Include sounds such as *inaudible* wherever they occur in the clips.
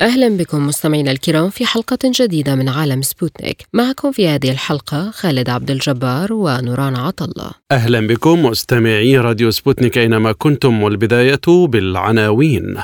أهلا بكم مستمعينا الكرام في حلقة جديدة من عالم سبوتنيك. معكم في هذه الحلقة خالد عبد الجبار ونوران عطلة. أهلا بكم مستمعي راديو سبوتنيك أينما كنتم والبداية بالعناوين.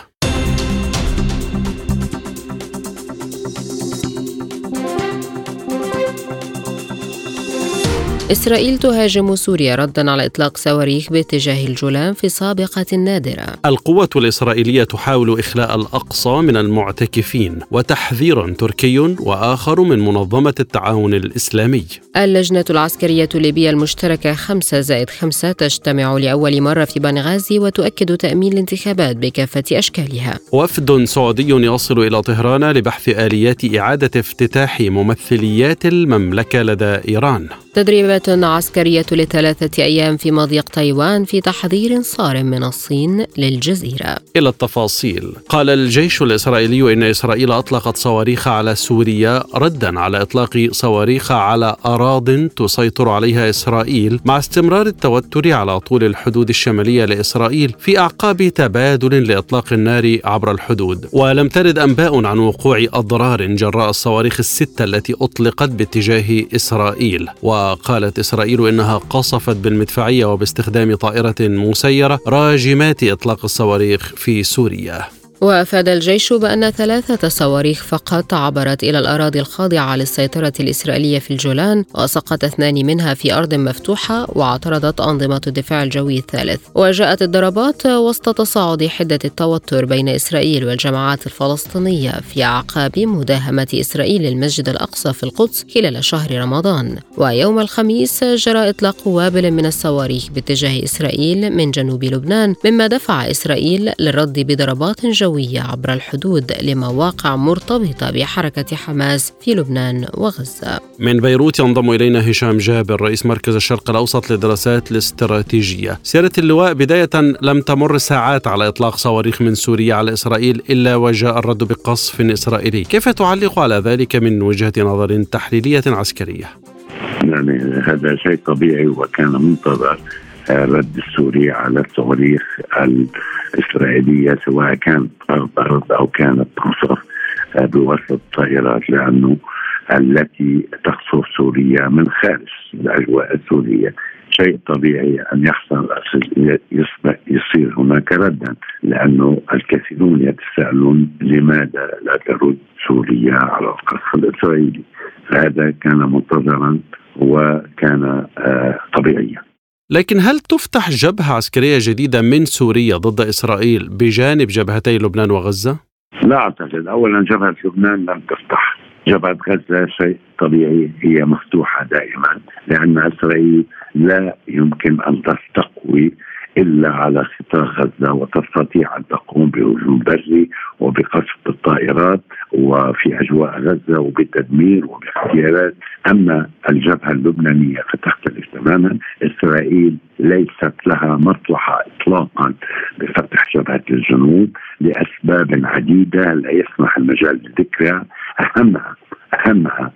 إسرائيل تهاجم سوريا ردا على إطلاق صواريخ باتجاه الجولان في سابقة نادرة. القوة الإسرائيلية تحاول إخلاء الأقصى من المعتكفين وتحذير تركي وآخر من منظمة التعاون الإسلامي. اللجنة العسكرية الليبية المشتركة 5 زائد 5 تجتمع لأول مرة في بنغازي وتؤكد تأمين الانتخابات بكافة أشكالها. وفد سعودي يصل إلى طهران لبحث آليات إعادة افتتاح ممثليات المملكة لدى إيران. تدريبات عسكرية لثلاثة أيام في مضيق تايوان في تحذير صارم من الصين للجزيرة. إلى التفاصيل قال الجيش الإسرائيلي إن إسرائيل أطلقت صواريخ على سوريا ردا على إطلاق صواريخ على أراض تسيطر عليها إسرائيل مع استمرار التوتر على طول الحدود الشمالية لإسرائيل في أعقاب تبادل لإطلاق النار عبر الحدود. ولم ترد أنباء عن وقوع أضرار جراء الصواريخ الستة التي أطلقت باتجاه إسرائيل. وقالت إسرائيل إنها قصفت بالمدفعية وباستخدام طائرة مسيرة راجمات إطلاق الصواريخ في سوريا. وأفاد الجيش بأن ثلاثة صواريخ فقط عبرت إلى الأراضي الخاضعة للسيطرة الإسرائيلية في الجولان وسقط اثنان منها في أرض مفتوحة واعترضت أنظمة الدفاع الجوي الثالث. وجاءت الضربات وسط تصاعد حدة التوتر بين إسرائيل والجماعات الفلسطينية في أعقاب مداهمة إسرائيل المسجد الأقصى في القدس خلال شهر رمضان. ويوم الخميس جرى إطلاق وابل من الصواريخ باتجاه إسرائيل من جنوب لبنان مما دفع إسرائيل للرد بضربات جوية جوية عبر الحدود لمواقع مرتبطة بحركة حماس في لبنان وغزة. من بيروت ينضم إلينا هشام جابر رئيس مركز الشرق الأوسط للدراسات الاستراتيجية. سيرة اللواء بداية لم تمر ساعات على إطلاق صواريخ من سوريا على إسرائيل إلا وجاء الرد بقصف إسرائيلي. كيف تعلق على ذلك من وجهة نظر تحليلية عسكرية؟ يعني هذا شيء طبيعي وكان منتظر. الرد السوري على الصواريخ الإسرائيلية سواء كانت أرض أرض أو كانت قصف بواسطة الطائرات لأنه التي تقصف سوريا من خارج الأجواء السورية. شيء طبيعي أن يحصل يصير هناك ردا لأنه الكثيرون يتساءلون لماذا لا ترد سوريا على القصف الإسرائيلي؟ فهذا كان منتظرا وكان آه طبيعيا. لكن هل تفتح جبهة عسكرية جديدة من سوريا ضد إسرائيل بجانب جبهتي لبنان وغزة؟ لا أعتقد. أولا جبهة لبنان لم تفتح. جبهة غزة شيء طبيعي هي مفتوحة دائما لأن إسرائيل لا يمكن أن تستقوي إلا على خطى غزة وتستطيع أن تقوم بهجوم بري وبقصف الطائرات. وفي أجواء غزة وبتدمير وباغتيالات أما الجبهة اللبنانية فتختلف تماما. إسرائيل ليست لها مصلحة اطلاقا بفتح جبهة الجنوب لأسباب عديدة لا يسمح المجال بذكرها اهمها أهمها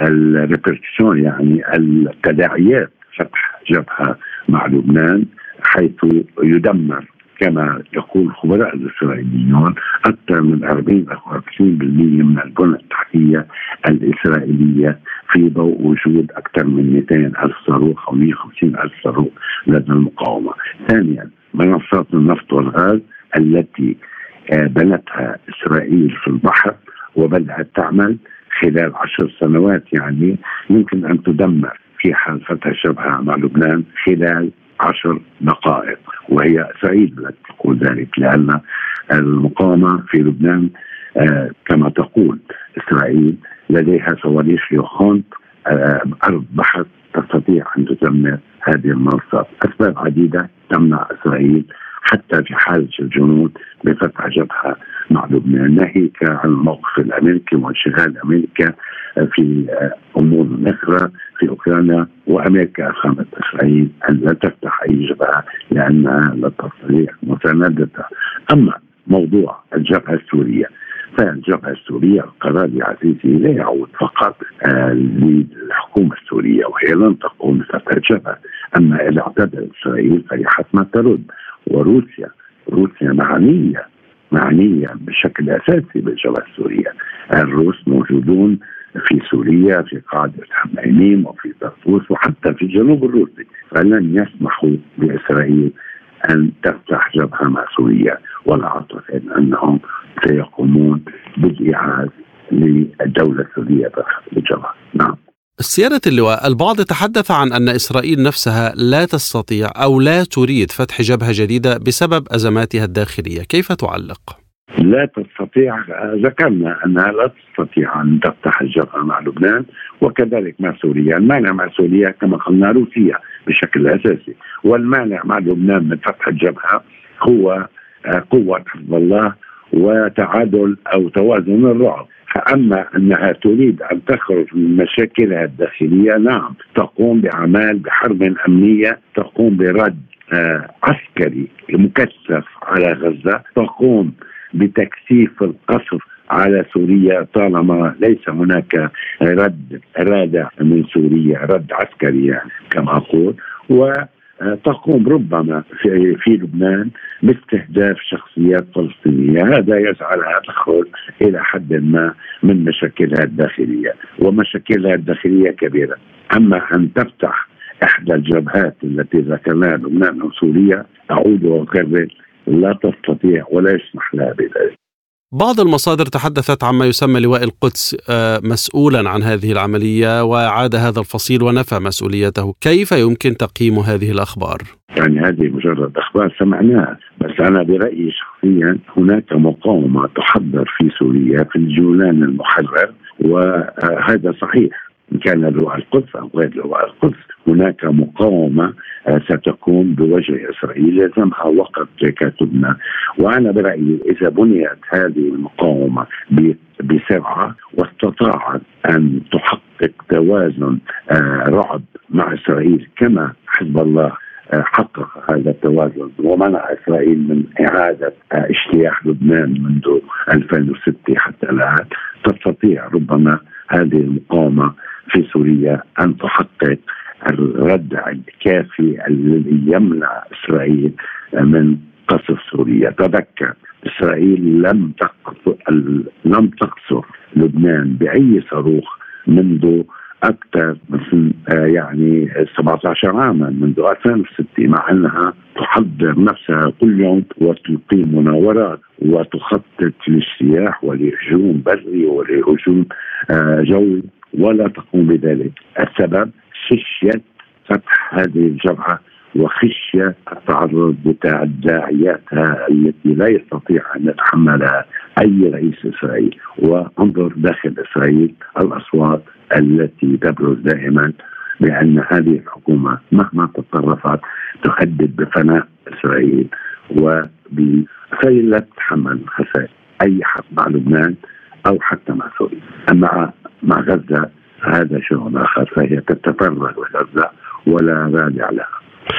الريبركسيون يعني التداعيات فتح جبهة مع لبنان حيث يدمر كما يقول الخبراء الإسرائيليون أكثر من 40 أو 50% من البنى التحتية الإسرائيلية في ضوء وجود أكثر من 200 ألف صاروخ أو 150 ألف صاروخ لدى المقاومة. ثانيا منصات النفط والغاز التي بنتها إسرائيل في البحر وبدأت تعمل خلال عشر سنوات يعني يمكن أن تدمر في حال فتح شبهه مع لبنان خلال عشر دقائق. وهي سعيد لك تقول ذلك لأن المقاومة في لبنان آه كما تقول إسرائيل لديها صواريخ يوخونت آه أرض بحر تستطيع أن تدمر هذه المنصات أسباب عديدة تمنع إسرائيل حتى في حالة الجنود بفتح جبهة مع لبنان. ناهيك عن الموقف الأمريكي وانشغال أمريكا في أمور أخرى في أوكرانيا وأمريكا افهمت اسرائيل أن لا تفتح أي جبهة لأنها لا تستطيع مساندتها أما موضوع الجبهة السورية فالجبهة السورية القرار يا عزيزي لا يعود فقط آه للحكومة السورية وهي لن تقوم بفتح جبهة. أما إذا اعتدت إسرائيل فهي حتما ترد. وروسيا. روسيا معنية معنية بشكل أساسي بالجبهة السورية. الروس موجودون في سوريا في قاعدة حميميم وفي طرطوس وحتى في الجنوب الروسي. فلن يسمحوا لإسرائيل أن تفتح جبهة مع سوريا ولا أعتقد أنهم سيقومون بالإعادة للدولة السورية بالجبهة نعم. سيادة اللواء البعض تحدث عن أن إسرائيل نفسها لا تستطيع أو لا تريد فتح جبهة جديدة بسبب أزماتها الداخلية كيف تعلق؟ لا تستطيع ذكرنا أنها لا تستطيع أن تفتح الجبهة مع لبنان وكذلك مع سوريا، المانع مع سوريا كما قلنا روسيا بشكل أساسي، والمانع مع لبنان من فتح الجبهة هو آه، قوة حزب الله وتعادل أو توازن الرعب. فأما أنها تريد أن تخرج من مشاكلها الداخلية نعم تقوم باعمال بحرب أمنية تقوم برد آه عسكري مكثف على غزة تقوم بتكثيف القصف على سوريا طالما ليس هناك رد رادع من سوريا رد عسكري يعني كما أقول و تقوم ربما في, في لبنان باستهداف شخصيات فلسطينية، هذا يجعلها تخرج إلى حد ما من مشاكلها الداخلية، ومشاكلها الداخلية كبيرة، أما أن تفتح إحدى الجبهات التي ذكرناها لبنان أو سوريا أعود وأكرر لا تستطيع ولا يسمح لها بذلك. بعض المصادر تحدثت عما يسمى لواء القدس آه، مسؤولا عن هذه العملية وعاد هذا الفصيل ونفى مسؤوليته، كيف يمكن تقييم هذه الأخبار؟ يعني هذه مجرد أخبار سمعناها، بس أنا برأيي شخصيا هناك مقاومة تحضر في سوريا في الجولان المحرر وهذا صحيح إن كان لواء القدس أو غير لواء القدس هناك مقاومة ستقوم بوجه إسرائيل يلزمها وقت كتبنا وأنا برأيي إذا بنيت هذه المقاومة بسرعة واستطاعت أن تحقق توازن آه، رعب مع إسرائيل كما حزب الله آه، حقق هذا التوازن ومنع إسرائيل من إعادة اجتياح لبنان منذ 2006 حتى الآن. تستطيع ربما هذه المقاومة في سوريا أن تحقق الردع الكافي الذي يمنع إسرائيل من قصف سوريا. تذكر إسرائيل لم لم تقصف لبنان بأي صاروخ منذ أكثر من يعني 17 عاما منذ 2006 مع أنها تحضر نفسها كل يوم وتقيم مناورات وتخطط للسياح ولهجوم بري ولهجوم آه، جوي ولا تقوم بذلك. السبب خشية فتح هذه الجبهة وخشية التعرض لتداعياتها التي لا يستطيع أن يتحملها أي رئيس إسرائيل. وانظر داخل إسرائيل الأصوات التي تبرز دائما بأن هذه الحكومة مهما تطرفت تهدد بفناء إسرائيل وبخير لا تتحمل خسائر أي حق مع لبنان أو حتى مع سوريا. أما مع غزة هذا شيء آخر فهي تتفرغ لغزة ولا رادع لها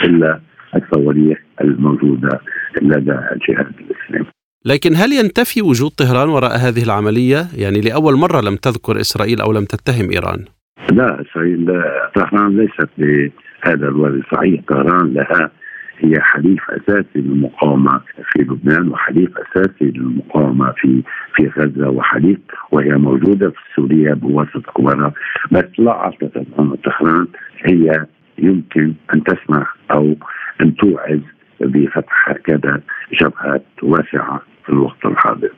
إلا الصواريخ الموجودة لدى الجهاد الإسلامي لكن هل ينتفي وجود طهران وراء هذه العملية؟ يعني لأول مرة لم تذكر إسرائيل أو لم تتهم إيران لا إسرائيل طهران ليست بهذا الوضع صحيح طهران لها هي حليف أساسي للمقاومة في لبنان وحليف أساسي للمقاومة في في غزة وحليف وهي موجودة في سوريا بواسطة قواها بس لا أعتقد أن طهران هي يمكن أن تسمح أو أن توعز بفتح هكذا جبهات واسعة في الوقت الحاضر.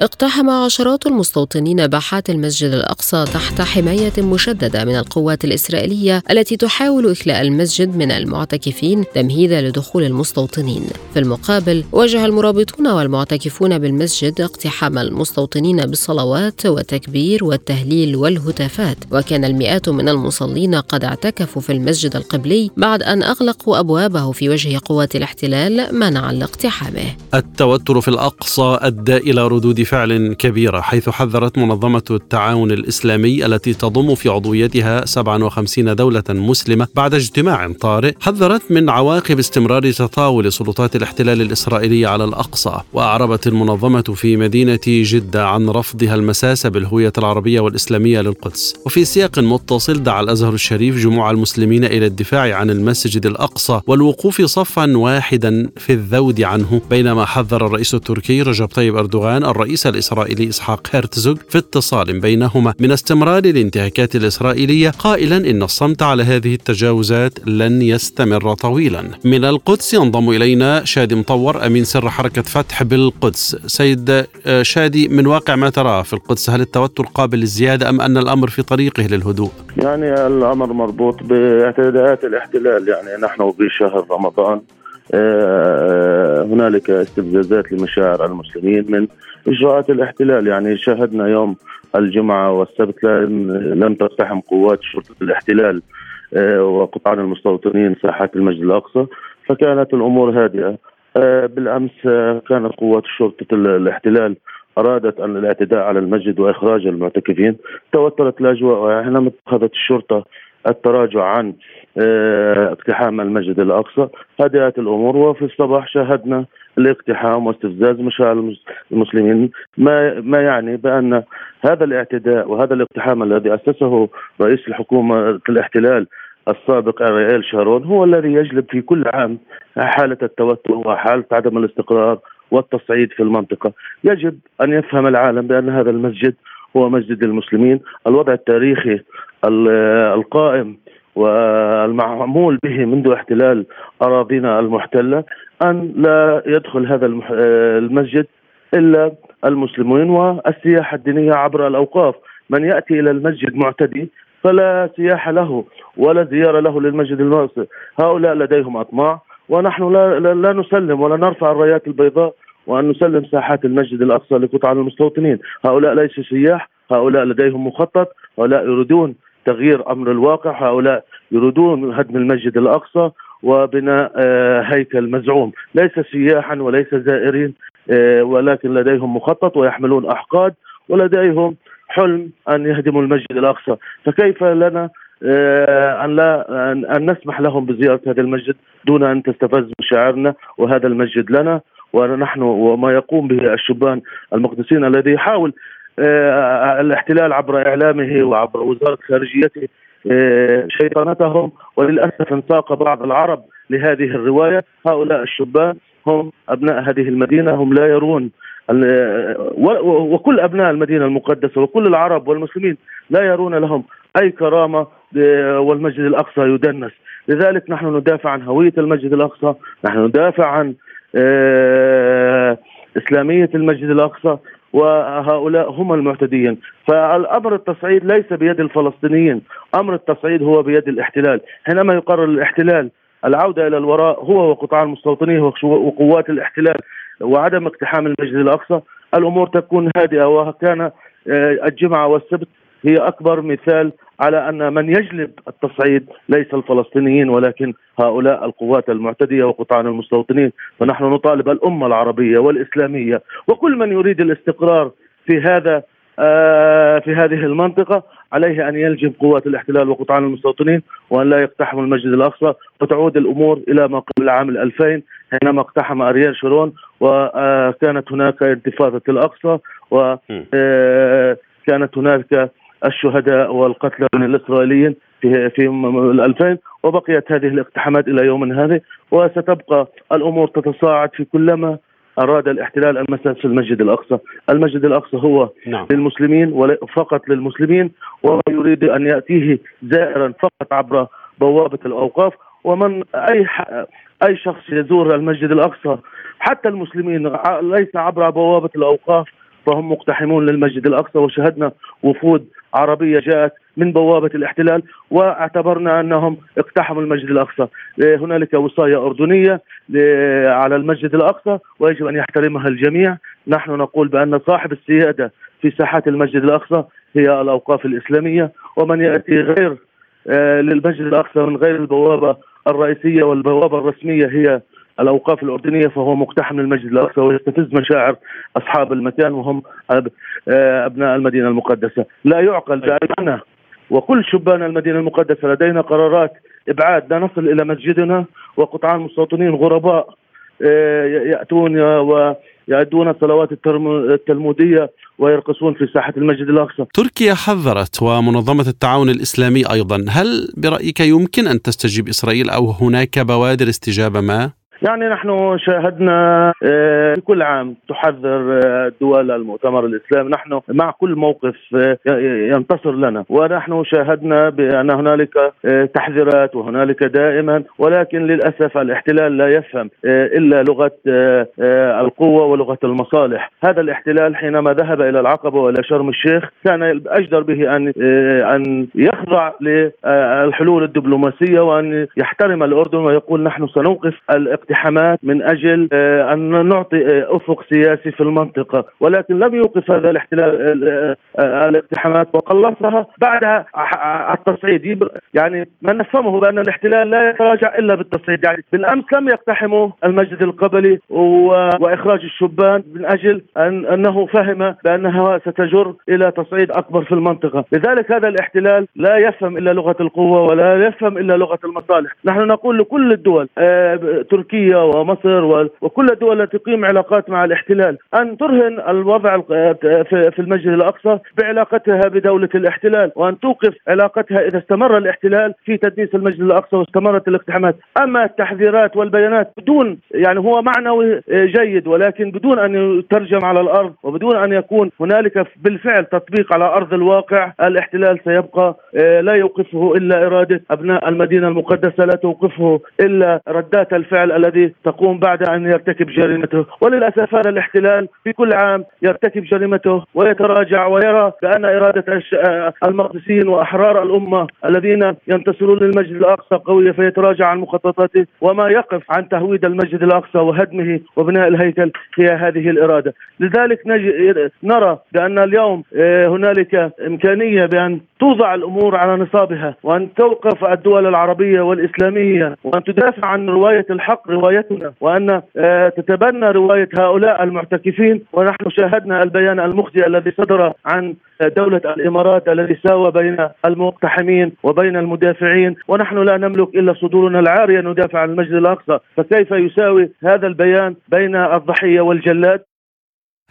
اقتحم عشرات المستوطنين باحات المسجد الأقصى تحت حماية مشددة من القوات الإسرائيلية التي تحاول إخلاء المسجد من المعتكفين تمهيدا لدخول المستوطنين. في المقابل واجه المرابطون والمعتكفون بالمسجد اقتحام المستوطنين بالصلوات والتكبير والتهليل والهتافات، وكان المئات من المصلين قد اعتكفوا في المسجد القبلي بعد أن أغلقوا أبوابه في وجه قوات الاحتلال منعا لاقتحامه. التوتر في الأقصى أدى إلى ردود فعل كبيرة حيث حذرت منظمة التعاون الإسلامي التي تضم في عضويتها 57 دولة مسلمة بعد اجتماع طارئ حذرت من عواقب استمرار تطاول سلطات الاحتلال الإسرائيلي على الأقصى. وأعربت المنظمة في مدينة جدة عن رفضها المساس بالهوية العربية والإسلامية للقدس. وفي سياق متصل دعا الأزهر الشريف جموع المسلمين إلى الدفاع عن المسجد الأقصى والوقوف صفا واحدا في الذود عنه. بينما حذر الرئيس التركي رجب طيب أردوغان الرئيس الإسرائيلي إسحاق هرتزوغ في اتصال بينهما. من استمرار الانتهاكات الإسرائيلية قائلا إن الصمت على هذه التجاوزات لن يستمر طويلا. من القدس ينضم إلينا شادي مطور أمين سر حركة فتح بالقدس. سيد آه، شادي من واقع ما تراه في القدس؟ هل التوتر قابل للزيادة أم أن الأمر في طريقه للهدوء؟ يعني الأمر مربوط باعتداءات الاحتلال. يعني نحن بشهر رمضان آه، هنالك استفزازات لمشاعر المسلمين من إجراءات الاحتلال. يعني شاهدنا يوم الجمعة والسبت لم تقتحم قوات شرطة الاحتلال آه، وقطعان المستوطنين ساحات المسجد الأقصى فكانت الأمور هادئة. آه، بالأمس كانت قوات شرطة الاحتلال أرادت أن الاعتداء على المسجد وإخراج المعتكفين. توترت الأجواء حينما اتخذت الشرطة التراجع عن آه، اقتحام المسجد الأقصى. هدأت الأمور وفي الصباح شاهدنا الاقتحام واستفزاز مشاعر المسلمين. ما ما يعني بأن هذا الاعتداء وهذا الاقتحام الذي أسسه رئيس الحكومة الاحتلال السابق ارييل شارون هو الذي يجلب في كل عام حالة التوتر وحالة عدم الاستقرار والتصعيد في المنطقة، يجب أن يفهم العالم بأن هذا المسجد هو مسجد المسلمين، الوضع التاريخي القائم والمعمول به منذ احتلال أراضينا المحتلة أن لا يدخل هذا المسجد إلا المسلمين والسياحة الدينية عبر الأوقاف، من يأتي إلى المسجد معتدي فلا سياحه له ولا زيارة له للمسجد المقصد، هؤلاء لديهم أطماع ونحن لا, لا نسلم ولا نرفع الرايات البيضاء وأن نسلم ساحات المسجد الأقصى لقطع المستوطنين، هؤلاء ليسوا سياح، هؤلاء لديهم مخطط، هؤلاء يريدون تغيير أمر الواقع. هؤلاء يريدون هدم المسجد الأقصى وبناء آه، هيكل مزعوم. ليس سياحا وليس زائرين آه، ولكن لديهم مخطط ويحملون أحقاد ولديهم حلم أن يهدموا المسجد الأقصى. فكيف لنا آه، أن لا أن نسمح لهم بزيارة هذا المسجد دون أن تستفز مشاعرنا وهذا المسجد لنا؟ ونحن وما يقوم به الشبان المقدسين الذي يحاول الاحتلال عبر إعلامه وعبر وزارة خارجيته آه، شيطنتهم وللأسف انساق بعض العرب لهذه الرواية. هؤلاء الشبان هم أبناء هذه المدينة هم لا يرون وكل أبناء المدينة المقدسة وكل العرب والمسلمين لا يرون لهم أي كرامة آه، والمسجد الأقصى يدنس. لذلك نحن ندافع عن هوية المسجد الأقصى نحن ندافع عن إسلامية المسجد الأقصى. وهؤلاء هم المعتدين. فالأمر التصعيد ليس بيد الفلسطينيين. أمر التصعيد هو بيد الاحتلال. حينما يقرر الاحتلال العودة إلى الوراء هو وقطاع المستوطنين وقوات الاحتلال وعدم اقتحام المسجد الأقصى الأمور تكون هادئة وكان آه، الجمعة والسبت هي أكبر مثال على أن من يجلب التصعيد ليس الفلسطينيين ولكن هؤلاء القوات المعتدية وقطعان المستوطنين. فنحن نطالب الأمة العربية والإسلامية وكل من يريد الاستقرار في هذا آه، في هذه المنطقة عليه أن يلجم قوات الاحتلال وقطعان المستوطنين وأن لا يقتحموا المسجد الأقصى وتعود الأمور إلى ما قبل عام 2000 حينما اقتحم أريال شرون وكانت هناك انتفاضة الأقصى وكانت آه، هناك الشهداء والقتلى من الإسرائيليين في في 2000 وبقيت هذه الاقتحامات إلى يومنا هذا وستبقى الأمور تتصاعد في كلما أراد الاحتلال المساس في المسجد الأقصى، المسجد الأقصى هو نعم. للمسلمين فقط للمسلمين ويريد أن يأتيه زائرا فقط عبر بوابة الأوقاف ومن أي أي شخص يزور المسجد الأقصى حتى المسلمين ليس عبر بوابة الأوقاف فهم مقتحمون للمسجد الأقصى وشهدنا وفود عربية جاءت من بوابة الاحتلال واعتبرنا أنهم اقتحموا المسجد الأقصى، هنالك وصاية أردنية على المسجد الأقصى ويجب أن يحترمها الجميع، نحن نقول بأن صاحب السيادة في ساحات المسجد الأقصى هي الأوقاف الإسلامية ومن يأتي غير آه، للمسجد الأقصى من غير البوابة الرئيسية والبوابة الرسمية هي الأوقاف الأردنية فهو مقتحم للمسجد الأقصى ويستفز مشاعر أصحاب المكان وهم أبناء المدينة المقدسة، لا يعقل باننا وكل شبان المدينة المقدسة لدينا قرارات إبعاد لا نصل إلى مسجدنا وقطعان مستوطنين غرباء يأتون ويؤدون الصلوات التلمودية ويرقصون في ساحة المسجد الأقصى. تركيا حذرت ومنظمة التعاون الإسلامي أيضا، هل برأيك يمكن أن تستجيب إسرائيل أو هناك بوادر استجابة ما؟ يعني نحن شاهدنا آه، في كل عام تحذر آه، دول المؤتمر الإسلامي. نحن مع كل موقف آه، ينتصر لنا. ونحن شاهدنا بأن هنالك تحذيرات وهنالك دائما. ولكن للأسف الاحتلال لا يفهم إلا لغة القوة ولغة المصالح. هذا الاحتلال حينما ذهب إلى العقبة وإلى شرم الشيخ كان أجدر به أن أن يخضع للحلول الدبلوماسية وأن يحترم الأردن ويقول نحن سنوقف الاقتصاد اقتحامات من أجل آه، أن نعطي آه، أفق سياسي في المنطقة. ولكن لم يوقف هذا الاحتلال آه، الاقتحامات وقلصها بعد التصعيد. يعني ما نفهمه بأن الاحتلال لا يتراجع إلا بالتصعيد. يعني بالأمس لم يقتحموا المسجد القبلي وإخراج الشبان من أجل أن أنه فهم بانها ستجر إلى تصعيد أكبر في المنطقة. لذلك هذا الاحتلال لا يفهم إلا لغة القوة ولا يفهم إلا لغة المصالح. نحن نقول لكل الدول تركيا تركيا ومصر وكل الدول التي تقيم علاقات مع الاحتلال. أن ترهن الوضع في المسجد الأقصى بعلاقتها بدولة الاحتلال وأن توقف علاقتها إذا استمر الاحتلال في تدنيس المسجد الأقصى واستمرت الاقتحامات. أما التحذيرات والبيانات بدون يعني هو معنوي جيد ولكن بدون أن يترجم على الأرض وبدون أن يكون هنالك بالفعل تطبيق على أرض الواقع الاحتلال سيبقى آه، لا يوقفه إلا إرادة أبناء المدينة المقدسة لا توقفه إلا ردات الفعل التي الذي تقوم بعد أن يرتكب جريمته. وللأسف هذا الاحتلال في كل عام يرتكب جريمته ويتراجع ويرى بأن إرادة المقدسيين وأحرار الأمة الذين ينتصرون للمسجد الأقصى قوية فيتراجع عن مخططاته وما يقف عن تهويد المسجد الأقصى وهدمه وبناء الهيكل هي هذه الإرادة. لذلك نرى بأن اليوم آه، هنالك إمكانية بأن توضع الأمور على نصابها وأن توقف الدول العربية والإسلامية وأن تدافع عن رواية الحق روايتنا وأن آه، تتبنى رواية هؤلاء المعتكفين ونحن شاهدنا البيان المخزي الذي صدر عن دولة الإمارات الذي ساوى بين المقتحمين وبين المدافعين ونحن لا نملك إلا صدورنا العارية ندافع عن المسجد الأقصى فكيف يساوي هذا البيان بين الضحية والجلاد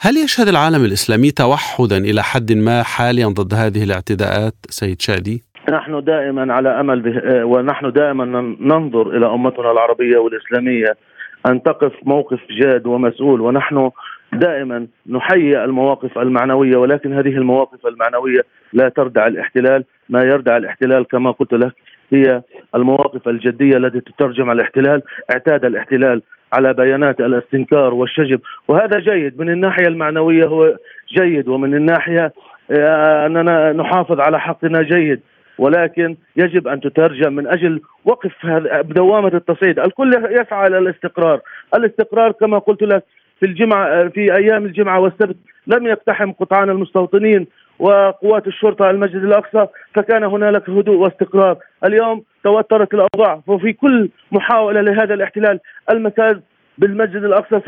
هل يشهد العالم الإسلامي توحدا إلى حد ما حاليا ضد هذه الاعتداءات سيد شادي؟ نحن دائما على أمل به ونحن دائما ننظر إلى أمتنا العربية والإسلامية أن تقف موقف جاد ومسؤول ونحن دائما نحيي المواقف المعنوية ولكن هذه المواقف المعنوية لا تردع الاحتلال، ما يردع الاحتلال كما قلت لك هي المواقف الجدية التي تترجم الاحتلال، اعتاد الاحتلال على بيانات الاستنكار والشجب. وهذا جيد من الناحية المعنوية هو جيد ومن الناحية آه، أننا نحافظ على حقنا جيد. ولكن يجب أن تترجم من أجل وقف بدوامه التصعيد، الكل يسعى إلى الاستقرار، الاستقرار كما قلت لك في الجمعه في أيام الجمعة والسبت لم يقتحم قطعان المستوطنين وقوات الشرطة المسجد الأقصى فكان هنالك هدوء واستقرار، اليوم توترت الأوضاع وفي كل محاولة لهذا الاحتلال المساجد بالمسجد الأقصى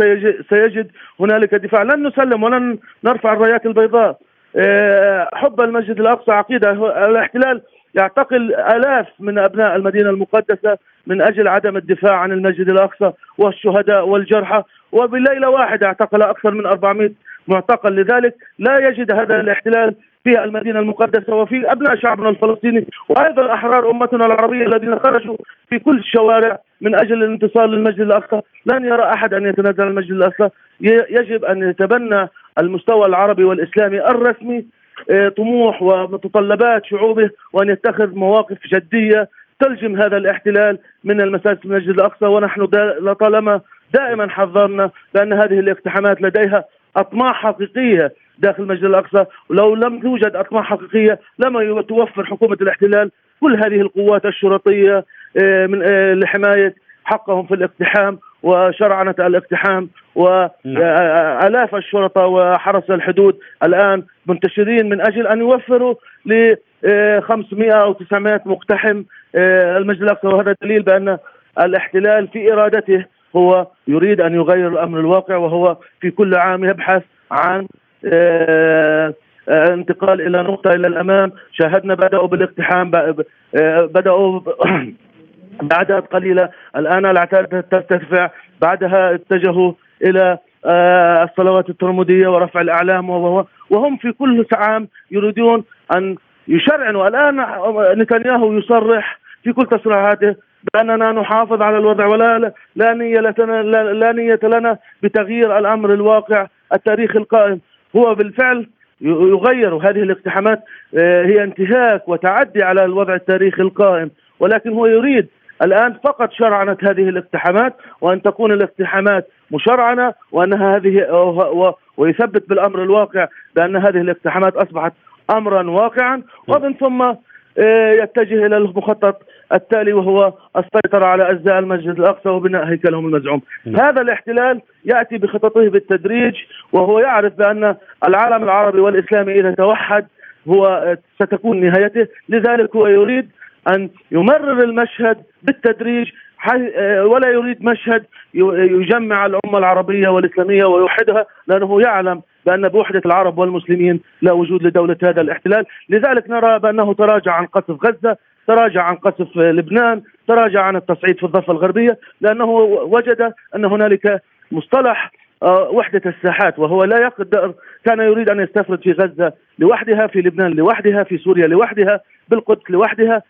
سيجد هنالك دفاع، لن نسلم ولن نرفع الرايات البيضاء. آه، حب المسجد الأقصى عقيدة. الاحتلال يعتقل آلاف من أبناء المدينة المقدسة من أجل عدم الدفاع عن المسجد الأقصى والشهداء والجرحى. وبليلة واحدة اعتقل أكثر من 400 معتقل. لذلك لا يجد هذا الاحتلال في المدينة المقدسة وفي أبناء شعبنا الفلسطيني وأيضا أحرار أمتنا العربية الذين خرجوا في كل الشوارع من أجل الانتصار للمسجد الأقصى. لن يرى أحد أن يتنازل المسجد الأقصى. يجب أن يتبنى المستوى العربي والإسلامي الرسمي طموح ومتطلبات شعوبه وأن يتخذ مواقف جدية تلجم هذا الاحتلال من المساجد المسجد الأقصى. ونحن لطالما دائما حذرنا بأن هذه الاقتحامات لديها أطماع حقيقية داخل المسجد الأقصى. ولو لم توجد أطماع حقيقية لما توفر حكومة الاحتلال كل هذه القوات الشرطية آه، من آه، لحماية حقهم في الاقتحام. وشرعنة الاقتحام وآلاف الشرطة وحرس الحدود الآن منتشرين من أجل أن يوفروا ل 500 أو 900 مقتحم آه، المسجد الأقصى. وهذا دليل بأن الاحتلال في إرادته هو يريد أن يغير الأمر الواقع وهو في كل عام يبحث عن آه، آه، انتقال إلى نقطة إلى الأمام. شاهدنا بدأوا بالاقتحام بدأوا *clears throat* باعداد قليله الآن الاعداد ترتفع بعدها اتجهوا إلى آه، الصلوات الترمذية ورفع الأعلام وهم في كل عام يريدون أن يشرعنوا الان نتنياهو يصرح في كل تصريحاته بأننا نحافظ على الوضع ولا لا نية لنا لا نية لنا بتغيير الأمر الواقع التاريخي القائم. هو بالفعل يغير هذه الاقتحامات آه، هي انتهاك وتعدي على الوضع التاريخي القائم ولكن هو يريد الآن فقط شرعنه هذه الاقتحامات وأن تكون الاقتحامات مشرعنة وانها هذه ويثبت بالأمر الواقع بأن هذه الاقتحامات أصبحت امرا واقعا ومن ثم آه، يتجه إلى المخطط التالي وهو السيطرة على أجزاء المسجد الأقصى وبناء هيكلهم المزعوم. هذا الاحتلال يأتي بخططه بالتدريج وهو يعرف بأن العالم العربي والإسلامي إذا توحد هو آه، ستكون نهايته، لذلك هو يريد ان يمرر المشهد بالتدريج آه، ولا يريد مشهد يجمع الأمة العربية والإسلامية ويوحدها لأنه يعلم بأن بوحدة العرب والمسلمين لا وجود لدولة هذا الاحتلال، لذلك نرى بأنه تراجع عن قصف غزة، تراجع عن قصف لبنان، تراجع عن التصعيد في الضفة الغربية لأنه وجد أن هنالك مصطلح آه، وحدة الساحات وهو لا يقدر كان يريد أن يستفرد في غزة لوحدها في لبنان لوحدها في سوريا لوحدها بالقدس لوحدها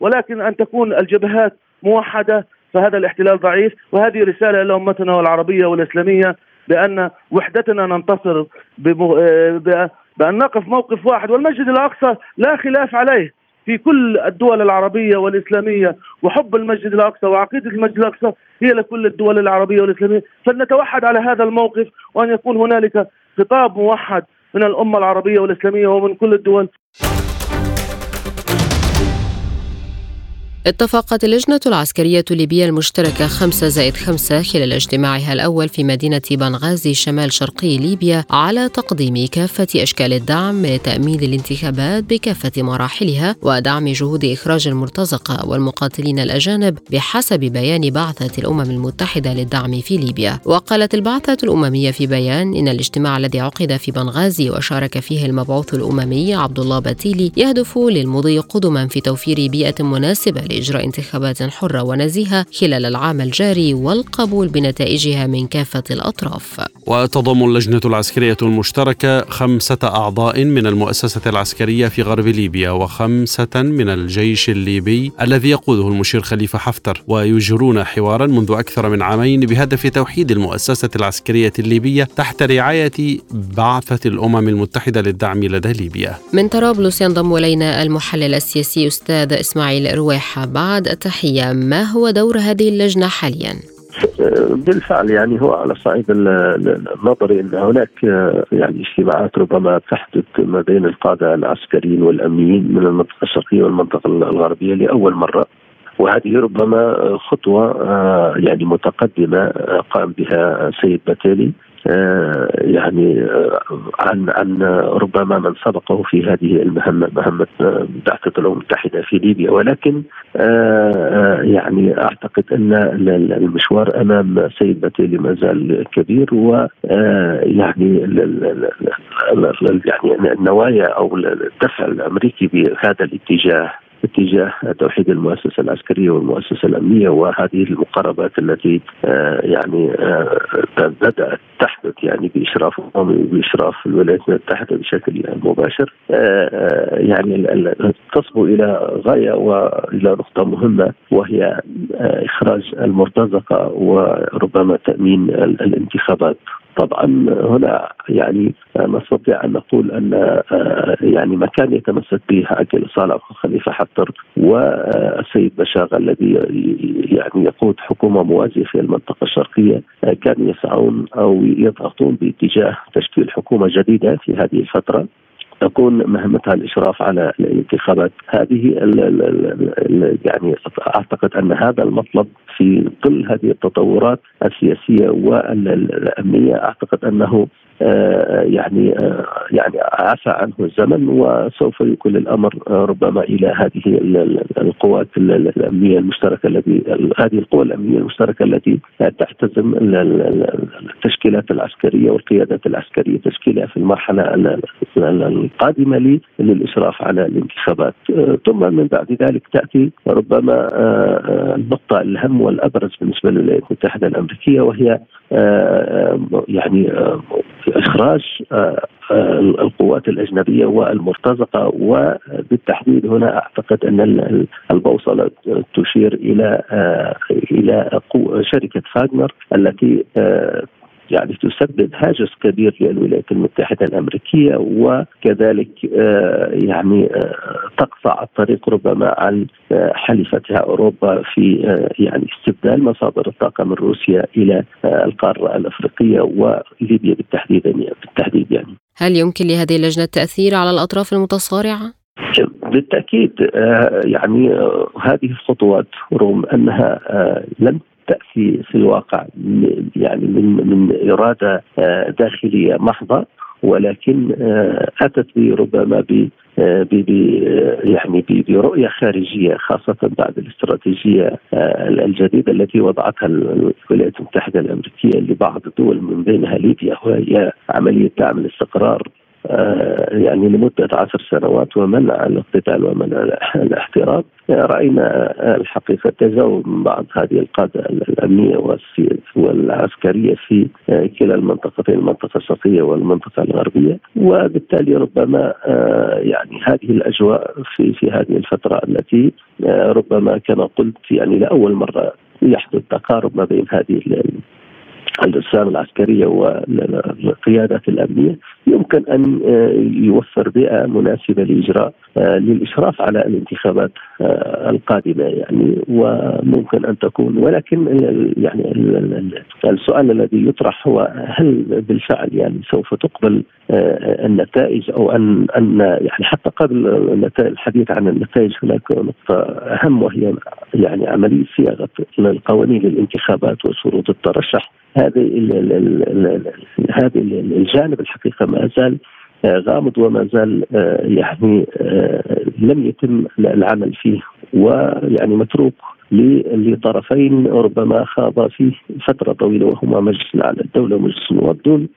ولكن أن تكون الجبهات موحدة فهذا الاحتلال ضعيف. وهذه رسالة لأمتنا العربية والإسلامية بأن وحدتنا ننتصر بأن نقف موقف واحد والمسجد الأقصى لا خلاف عليه. في كل الدول العربية والإسلامية وحب المسجد الأقصى وعقيدة المسجد الأقصى هي لكل الدول العربية والإسلامية. فلنتوحد على هذا الموقف وأن يكون هنالك خطاب موحد من الأمة العربية والإسلامية ومن كل الدول. اتفقت اللجنة العسكرية الليبية المشتركة 5 زائد 5 خلال اجتماعها الأول في مدينة بنغازي شمال شرقي ليبيا على تقديم كافة أشكال الدعم لتأمين الانتخابات بكافة مراحلها ودعم جهود إخراج المرتزقة والمقاتلين الأجانب بحسب بيان بعثة الأمم المتحدة للدعم في ليبيا. وقالت البعثة الأممية في بيان إن الاجتماع الذي عقد في بنغازي وشارك فيه المبعوث الأممي عبد الله باتيلي يهدف للمضي قدما في توفير بيئة مناسبة لإجراء انتخابات حرة ونزيهة خلال العام الجاري والقبول بنتائجها من كافة الأطراف. وتضم اللجنة العسكرية المشتركة خمسة أعضاء من المؤسسة العسكرية في غرب ليبيا وخمسة من الجيش الليبي الذي يقوده المشير خليفة حفتر ويجرون حوارا منذ أكثر من عامين بهدف توحيد المؤسسة العسكرية الليبية تحت رعاية بعثة الأمم المتحدة للدعم لدى ليبيا. من طرابلس ينضم إلينا المحلل السياسي أستاذ إسماعيل رواحة. بعد التحية. ما هو دور هذه اللجنة حاليا؟ بالفعل يعني هو على الصعيد النظري إن هناك يعني اجتماعات ربما تحدث ما بين القادة العسكريين والأمنيين من المنطقة الشرقية والمنطقة الغربية لأول مرة. وهذه ربما خطوة يعني متقدمة قام بها سيد باتيلي آه، يعني آه، عن عن ربما من سبقه في هذه المهمة مهمة بعثه الأمم المتحدة في ليبيا. ولكن آه، يعني أعتقد أن المشوار أمام سيد باتيلي ما زال كبير و يعني يعني النوايا أو الدفع الأمريكي بهذا الاتجاه اتجاه توحيد المؤسسة العسكرية والمؤسسة الأمنية وهذه المقاربات التي آه، يعني آه، بدأت تحدث يعني بإشراف باشراف الولايات المتحدة بشكل مباشر. آه، يعني تصبو إلى غاية وإلى نقطة مهمة وهي إخراج المرتزقة وربما تأمين الانتخابات. طبعا هنا يعني نستطيع أن نقول أن آه، يعني ما كان يتمسك به عقل صالح خليفة حفتر والسيد بشاغ الذي يعني يقود حكومة موازية في المنطقة الشرقية آه، كانوا يسعون أو يضغطون باتجاه تشكيل حكومة جديدة في هذه الفترة. تكون مهمتها الإشراف على الانتخابات. هذه ال ال ال يعني أعتقد أن هذا المطلب في ظل هذه التطورات السياسية والأمنية. أعتقد أنه يعني يعني عفى عنه الزمن وسوف يكون الأمر ربما إلى هذه القوات الأمنية المشتركة التي هذه القوى الأمنية المشتركة التي تحتزم التشكيلات العسكرية والقيادات العسكرية تشكيلها في المرحلة القادمة للاشراف على الانتخابات. ثم من بعد ذلك تأتي ربما النقطة الاهم والأبرز بالنسبة للولايات المتحدة الأمريكية وهي يعني إخراج القوات الأجنبية والمرتزقة وبالتحديد هنا أعتقد أن البوصلة تشير إلى إلى شركة فاغنر التي يعني تسبب هاجس كبير للولايات المتحدة الأمريكية وكذلك يعني تقطع الطريق ربما عن حليفتها أوروبا في يعني استبدال مصادر الطاقة من روسيا إلى القارة الأفريقية وليبيا بالتحديد بالتحديد يعني. هل يمكن لهذه اللجنة التأثير على الأطراف المتصارعة؟ بالتأكيد يعني هذه الخطوات رغم أنها لم تأتي في الواقع يعني من من إرادة داخلية محضة ولكن أتت ربما ب يعني برؤية خارجية خاصة بعد الاستراتيجية الجديدة التي وضعتها الولايات المتحدة الأمريكية لبعض الدول من بينها ليبيا وهي عملية دعم الاستقرار يعني لمدة عشر سنوات ومنع الاقتتال ومنع الاحتراب. رأينا الحقيقة تجاوب بعض هذه القادة الأمنية والعسكرية في كلا المنطقتين المنطقة الشرقية والمنطقة الغربية. وبالتالي ربما يعني هذه الأجواء في في هذه الفترة التي ربما كما قلت يعني لأول مرة يحدث تقارب ما بين هذه الإسلام العسكرية والقيادات الأمنية. يمكن أن يوفر بيئة مناسبة لإجراء للإشراف على الانتخابات القادمة يعني وممكن أن تكون. ولكن يعني السؤال الذي يطرح هو هل بالفعل يعني سوف تقبل النتائج أو أن أن يعني حتى قبل الحديث عن النتائج هناك نقطة أهم وهي يعني عملية صياغة القوانين للانتخابات وشروط الترشح. هذه هذا الجانب الحقيقة ما زال غامض وما زال يعني لم يتم العمل فيه ويعني متروك. لطرفين ربما خاض فيه فترة طويلة وهما مجلس الأعلى الدولة ومجلس النواب دون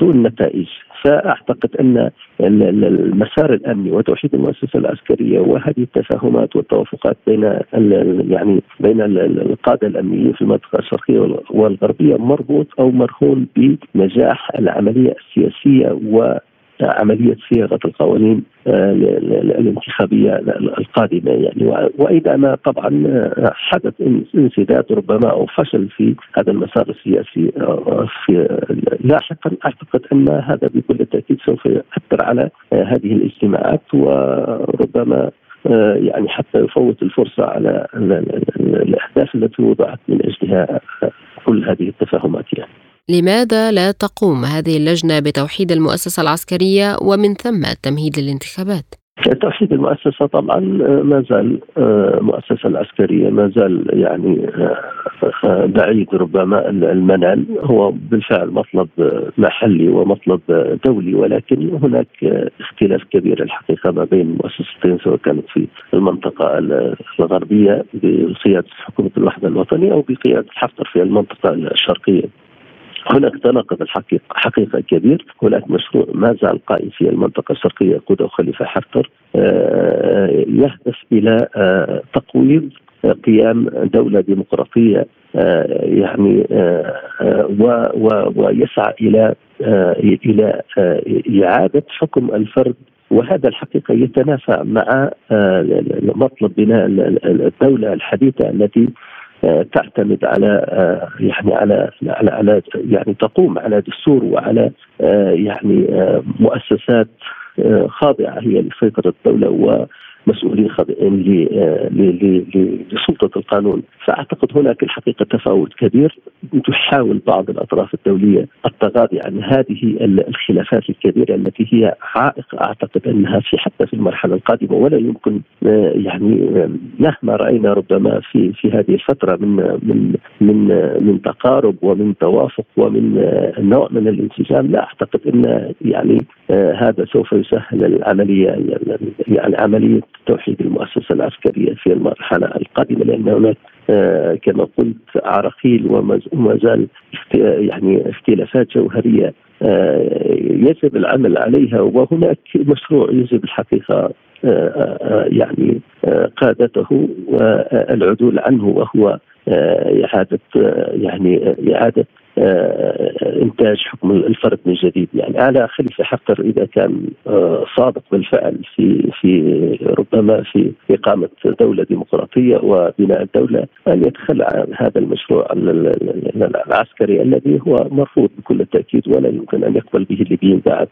دون نتائج. فأعتقد أن المسار الأمني وتوحيد المؤسسة العسكرية وهذه التفاهمات والتوافقات بين يعني بين القادة الامنيين في المنطقة الشرقية والغربية مربوط أو مرهون بنجاح العملية السياسية و عملية صياغة القوانين آه، الانتخابية القادمة يعني واذا ما طبعا آه، حدث انسداد ربما أو فشل في هذا المسار السياسي آه، في لاحقا أعتقد أن هذا بكل تأكيد سوف يؤثر على هذه الاجتماعات وربما يعني حتى يفوت الفرصة على الأهداف التي وضعت من أجلها كل هذه التفاهمات يعني. لماذا لا تقوم هذه اللجنة بتوحيد المؤسسة العسكرية ومن ثم التمهيد للانتخابات؟ توحيد المؤسسة طبعا ما زال آه، مؤسسة العسكرية ما زال يعني آه، بعيد ربما المنال هو بالفعل مطلب محلي ومطلب دولي ولكن هناك اختلاف كبير الحقيقة ما بين المؤسستين سواء كانت في المنطقة الغربية بقيادة حكومة الوحدة الوطنية أو بقيادة حفتر في المنطقة الشرقية هناك تناقض الحقيقة حقيقة كبير. هناك مشروع ما زال قائم في المنطقة الشرقية يقوده خليفة حفتر آه، يهدف إلى آه، تقويض قيام دولة ديمقراطية آه، يعني ويسعى إلى إلى إعادة حكم الفرد. وهذا الحقيقة يتنافى مع مطلب بناء الدولة الحديثة التي آه، تعتمد على آه، يعني على على على يعني تقوم على دستور وعلى آه، يعني مؤسسات خاضعة هي لسيطره الدولة مسؤولين لسلطة القانون. فأعتقد هناك الحقيقة تفاوت كبير. تحاول بعض الأطراف الدولية التغاضي عن هذه الخلافات الكبيرة التي هي عائق أعتقد أنها في حتى في المرحلة القادمة ولا يمكن يعني مهما رأينا ربما في في هذه الفترة من من من من تقارب ومن توافق ومن نوع من الانسجام لا أعتقد أن يعني هذا سوف يسهل العملية يعني عمليه توحيد المؤسسة العسكرية في المرحلة القادمة لأن هناك كما قلت عراقيل وما زال يعني اختلافات جوهرية يجب العمل عليها وهناك مشروع يجب الحقيقة يعني قادته والعدول عنه وهو إعادة يعني إعادة إنتاج حكم الفرد من جديد. يعني على خليفة حفتر إذا كان صادق بالفعل في في ربما في إقامة دولة ديمقراطية وبناء الدولة أن يتخلى عن هذا المشروع العسكري الذي هو مرفوض بكل التأكيد ولا يمكن أن يقبل به الليبيين بعد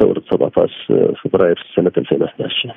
ثورة 17 فبراير سنة 2011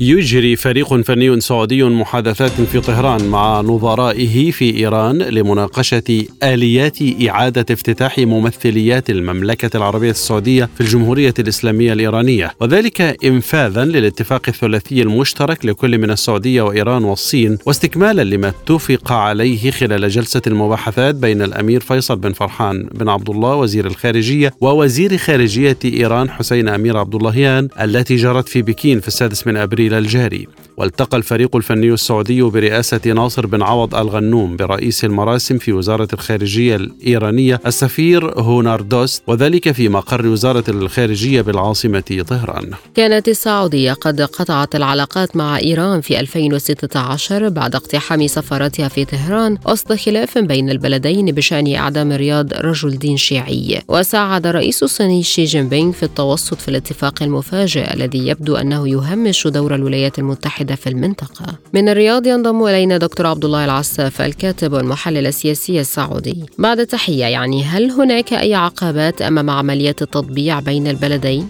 يجري فريق فني سعودي محادثات في طهران مع نظرائه في إيران لمناقشة آليات إعادة افتتاح ممثليات المملكة العربية السعودية في الجمهورية الإسلامية الإيرانية. وذلك انفاذا للاتفاق الثلاثي المشترك لكل من السعودية وإيران والصين واستكمالا لما اتفق عليه خلال جلسة المباحثات بين الأمير فيصل بن فرحان بن عبد الله وزير الخارجية ووزير خارجية إيران حسين أمير عبد اللهيان التي جرت في بكين في السادس من أبريل. الجاري والتقى الفريق الفني السعودي برئاسة ناصر بن عوض الغنوم برئيس المراسم في وزارة الخارجية الإيرانية السفير هوناردوست وذلك في مقر وزارة الخارجية بالعاصمة طهران. كانت السعودية قد قطعت العلاقات مع إيران في 2016 بعد اقتحام سفارتها في طهران وسط خلاف بين البلدين بشأن إعدام رياض رجل دين شيعي. وساعد رئيس الصيني شي جين بينغ في التوسط في الاتفاق المفاجئ الذي يبدو أنه يهمش دور الولايات المتحدة في المنطقة. من الرياض ينضم إلينا دكتور عبد الله العساف الكاتب والمحلل السياسي السعودي. بعد تحية يعني هل هناك أي عقبات أمام عملية التطبيع بين البلدين؟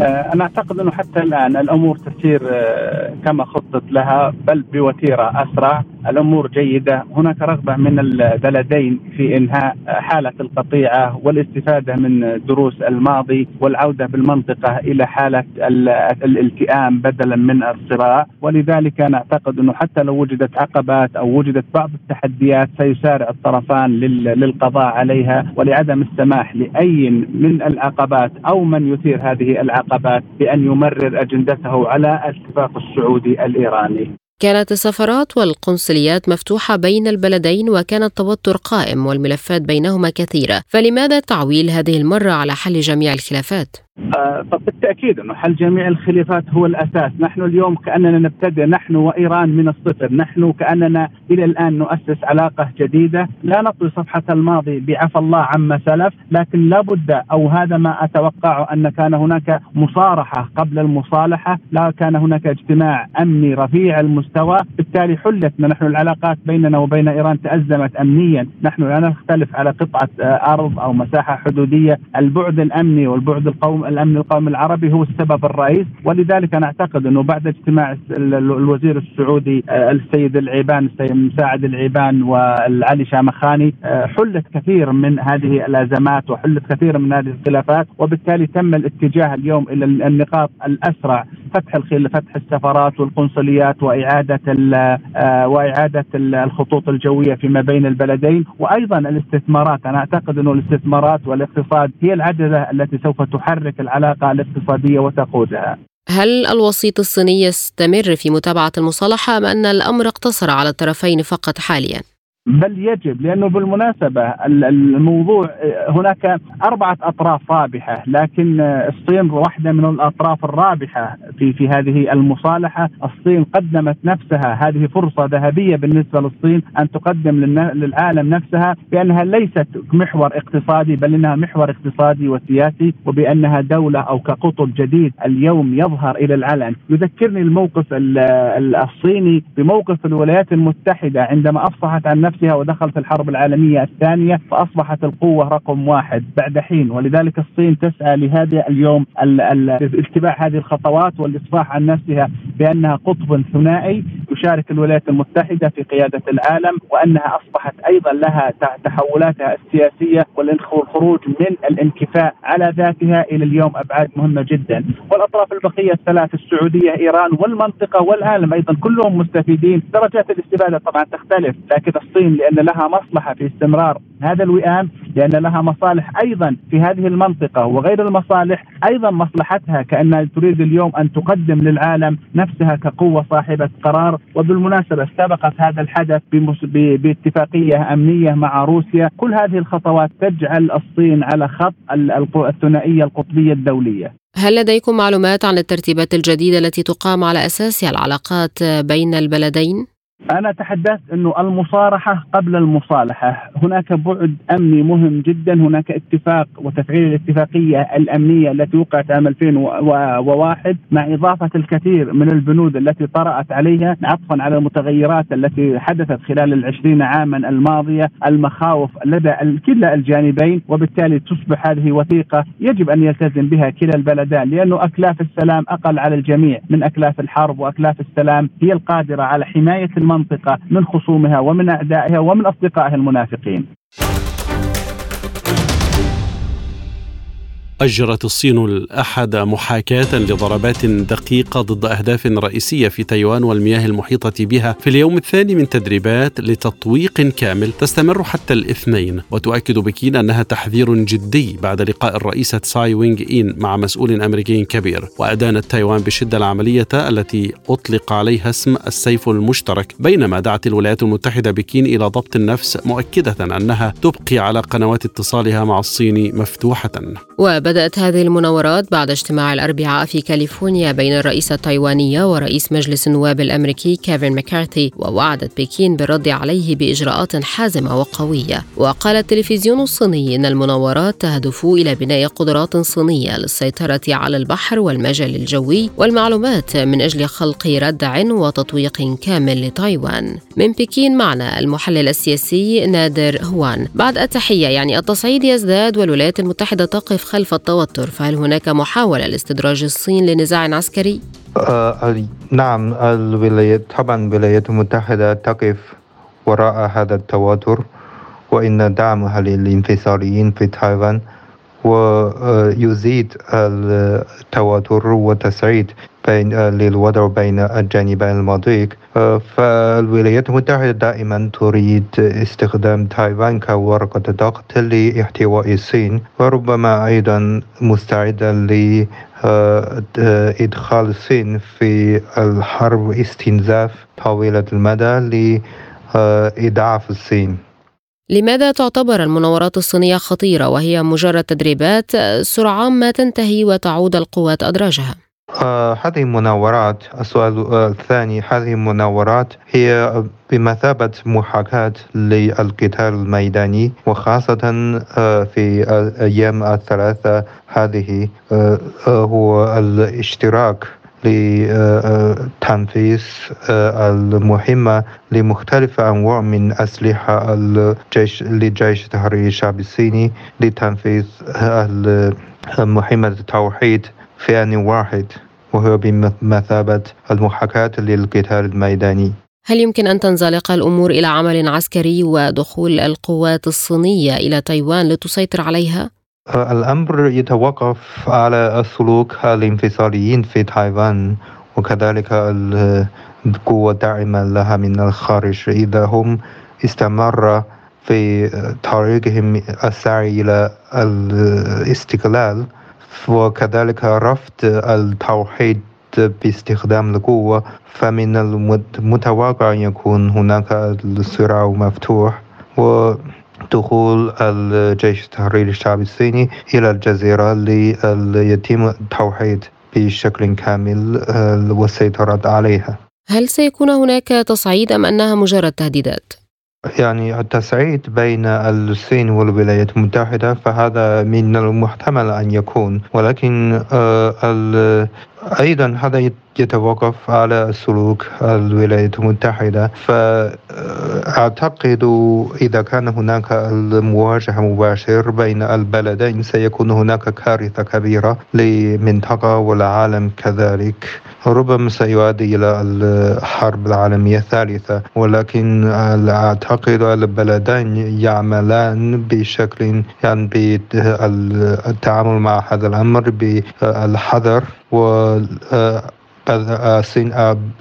آه، أنا أعتقد أنه حتى الآن الأمور تسير آه، كما خطط لها بل بوتيرة أسرع، الأمور جيدة، هناك رغبة من البلدين في إنهاء حالة القطيعة والاستفادة من دروس الماضي والعودة بالمنطقة إلى حالة الالتئام بدلا من الصراع، ولذلك أنا أعتقد أنه حتى لو وجدت عقبات أو وجدت بعض التحديات سيسارع الطرفان للقضاء عليها ولعدم السماح لأي من العقبات أو من يثير هذه العقبات بأن يمرر أجندته على الاتفاق السعودي الإيراني. كانت السفارات والقنصليات مفتوحة بين البلدين وكان التوتر قائم والملفات بينهما كثيرة فلماذا تعويل هذه المرة على حل جميع الخلافات؟ آه بالتاكيد أنه حل جميع الخلافات هو الأساس، نحن اليوم كأننا نبتدئ نحن وإيران من الصفر، نحن كأننا إلى الآن نؤسس علاقة جديدة، لا نطوي صفحة الماضي بعفى الله عما سلف، لكن لابد أو هذا ما أتوقعه أن كان هناك مصارحة قبل المصالحة، لا كان هناك اجتماع أمني رفيع المستوى، بالتالي حلت نحن العلاقات بيننا وبين إيران تأزمت امنيا، نحن لا نختلف على قطعة آه، أرض أو مساحة حدودية، البعد الأمني والبعد القومي الأمن القومي العربي هو السبب الرئيس ولذلك أنا أعتقد أنه بعد اجتماع الوزير السعودي آه، السيد العيبان السيد مساعد العيبان والعلي شامخاني آه، حلت كثير من هذه الأزمات وحلت كثير من هذه الخلافات وبالتالي تم الاتجاه اليوم إلى النقاط الأسرع فتح الخل فتح السفارات والقنصليات وإعادة آه، وإعادة الخطوط الجوية فيما بين البلدين وأيضا الاستثمارات. أنا أعتقد أنه الاستثمارات والاقتصاد هي العجله التي سوف تحرك العلاقة الاقتصادية وتقودها. هل الوسيط الصيني يستمر في متابعة المصالحة أم أن الأمر اقتصر على الطرفين فقط حاليا؟ بل يجب لأنه بالمناسبة الموضوع هناك أربعة أطراف رابحة لكن الصين واحدة من الأطراف الرابحة في في هذه المصالحة، الصين قدمت نفسها هذه فرصة ذهبية بالنسبة للصين أن تقدم للعالم نفسها بأنها ليست محور اقتصادي بل إنها محور اقتصادي وسياسي وبأنها دولة أو كقطب جديد اليوم يظهر إلى العلن، يذكرني الموقف الصيني بموقف الولايات المتحدة عندما أفصحت عن نفسها نفسها ودخل في الحرب العالمية الثانية فأصبحت القوة رقم واحد بعد حين. ولذلك الصين تسعى لهذا اليوم اتباع هذه الخطوات والإصباح عن نفسها بأنها قطب ثنائي تشارك الولايات المتحدة في قيادة العالم وأنها أصبحت أيضا لها تحولاتها السياسية والخروج من الانكفاء على ذاتها إلى اليوم أبعاد مهمة جدا. والأطراف البقية الثلاث السعودية إيران والمنطقة والعالم أيضا كلهم مستفيدين. درجات الاستفاده طبعا تختلف لكن الصين لأن لها مصلحة في استمرار هذا الوئام لأن لها مصالح أيضا في هذه المنطقة وغير المصالح أيضا مصلحتها كانها تريد اليوم أن تقدم للعالم نفسها كقوة صاحبة قرار. وبالمناسبة سبقت هذا الحدث باتفاقية أمنية مع روسيا. كل هذه الخطوات تجعل الصين على خط الثنائية القطبية الدولية. هل لديكم معلومات عن الترتيبات الجديدة التي تقام على أساسها العلاقات بين البلدين؟ أنا تحدثت أنه المصارحة قبل المصالحة. هناك بعد أمني مهم جدا. هناك اتفاق وتفعيل الاتفاقية الأمنية التي وقعت عام 2001 مع إضافة الكثير من البنود التي طرأت عليها عطفا على المتغيرات التي حدثت خلال العشرين عاما الماضية. المخاوف لدى كلا الجانبين وبالتالي تصبح هذه وثيقة يجب أن يلتزم بها كلا البلدان لأنه أكلاف السلام أقل على الجميع من أكلاف الحرب وأكلاف السلام هي القادرة على حماية المنطقة من خصومها ومن أعدائها ومن أصدقائها المنافقين. أجرت الصين الأحد محاكاة لضربات دقيقة ضد أهداف رئيسية في تايوان والمياه المحيطة بها في اليوم الثاني من تدريبات لتطويق كامل تستمر حتى الاثنين. وتؤكد بكين أنها تحذير جدي بعد لقاء الرئيسة ساي وينغ إين مع مسؤول أمريكي كبير. وأدانت تايوان بشدة العملية التي أطلق عليها اسم السيف المشترك بينما دعت الولايات المتحدة بكين إلى ضبط النفس مؤكدة أنها تبقي على قنوات اتصالها مع الصين مفتوحة. بدأت هذه المناورات بعد اجتماع الأربعاء في كاليفورنيا بين الرئيسة التايوانية ورئيس مجلس النواب الأمريكي كيفن مكارثي ووعدت بكين بالرد عليه بإجراءات حازمة وقوية. وقال التلفزيون الصيني إن المناورات تهدف إلى بناء قدرات صينية للسيطرة على البحر والمجال الجوي والمعلومات من أجل خلق ردع وتطويق كامل لتايوان. من بكين معنا المحلل السياسي نادر هوان. بعد التحية يعني التصعيد يزداد والولايات المتحدة تقف خلف التوتر فهل هناك محاولة لاستدراج الصين لنزاع عسكري؟ آه نعم الولايات طبعا الولايات المتحدة تقف وراء هذا التوتر وإن دعمها للانفصاليين في تايوان ويزيد التوتر والتصعيد بين للوضع بين الجانبين المضيق فالولايات المتحدة دائما تريد استخدام تايوان كورقة ضغط لاحتواء الصين وربما أيضا مستعدة لإدخال الصين في الحرب استنزاف طويلة المدى لإضعاف الصين لماذا تعتبر المناورات الصينية خطيرة وهي مجرد تدريبات سرعان ما تنتهي وتعود القوات أدراجها؟ آه هذه المناورات السؤال الثاني هذه المناورات هي بمثابة محاكاة للقتال الميداني وخاصة آه في الأيام الثلاثة هذه آه هو الاشتراك لتنفيذ المهمة لمختلف أنواع من أسلحة الجيش لجيش التحرير الشعبي الصيني لتنفيذ مهمة التوحيد. في آن واحد وهو بمثابة المحاكاة للقتال الميداني هل يمكن أن تنزلق الأمور إلى عمل عسكري ودخول القوات الصينية إلى تايوان لتسيطر عليها؟ الأمر يتوقف على سلوك الانفصاليين في تايوان وكذلك القوة الداعمة لها من الخارج إذا هم استمر في طريقهم السعي إلى الاستقلال وكذلك رفض التوحيد باستخدام القوة فمن المتوقع أن يكون هناك الصراع مفتوح و دخول الجيش التحرير الشعبي الصيني إلى الجزيرة ليتم التوحيد بشكل كامل والسيطرة عليها هل سيكون هناك تصعيد أم أنها مجرد تهديدات؟ يعني التصعيد بين الصين والولايات المتحدة فهذا من المحتمل أن يكون. ولكن أيضا هذا يتوقف على سلوك الولايات المتحدة فأعتقد إذا كان هناك المواجهة مباشر بين البلدين سيكون هناك كارثة كبيرة للمنطقة والعالم كذلك. ربما سيؤدي إلى الحرب العالمية الثالثة ولكن أعتقد البلدين يعملان بشكل يعني بالتعامل مع هذا الأمر بالحذر. و الصين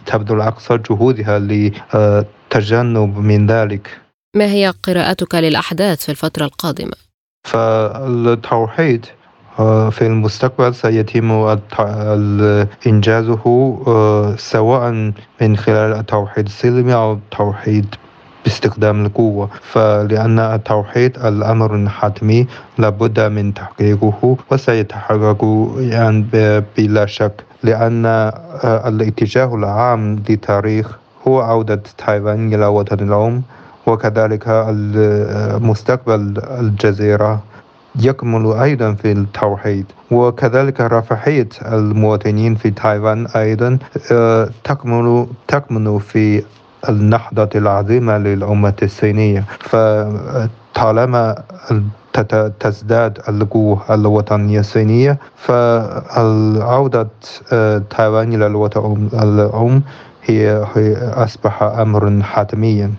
تبذل أقصى جهودها لتجنب من ذلك ما هي قراءتك للأحداث في الفترة القادمة؟ فالتوحيد آه، في المستقبل سيتم إنجازه آه، سواء من خلال التوحيد السلمي أو التوحيد باستخدام القوة فلأن التوحيد الأمر حتمي لابد من تحقيقه وسيتحقق يعني بلا شك لأن آه، الاتجاه العام للتاريخ هو عودة تايوان إلى وطن الأم وكذلك مستقبل الجزيرة يكمل أيضا في التوحيد. وكذلك رفاهية المواطنين في تايوان أيضا آه، تكمل تكمن في النهضة العظيمة للأمة الصينية فطالما تزداد القوة الوطنية الصينية فالعودة آه، تايوان إلى الوطن الأم هي أصبح أمرا حتميا.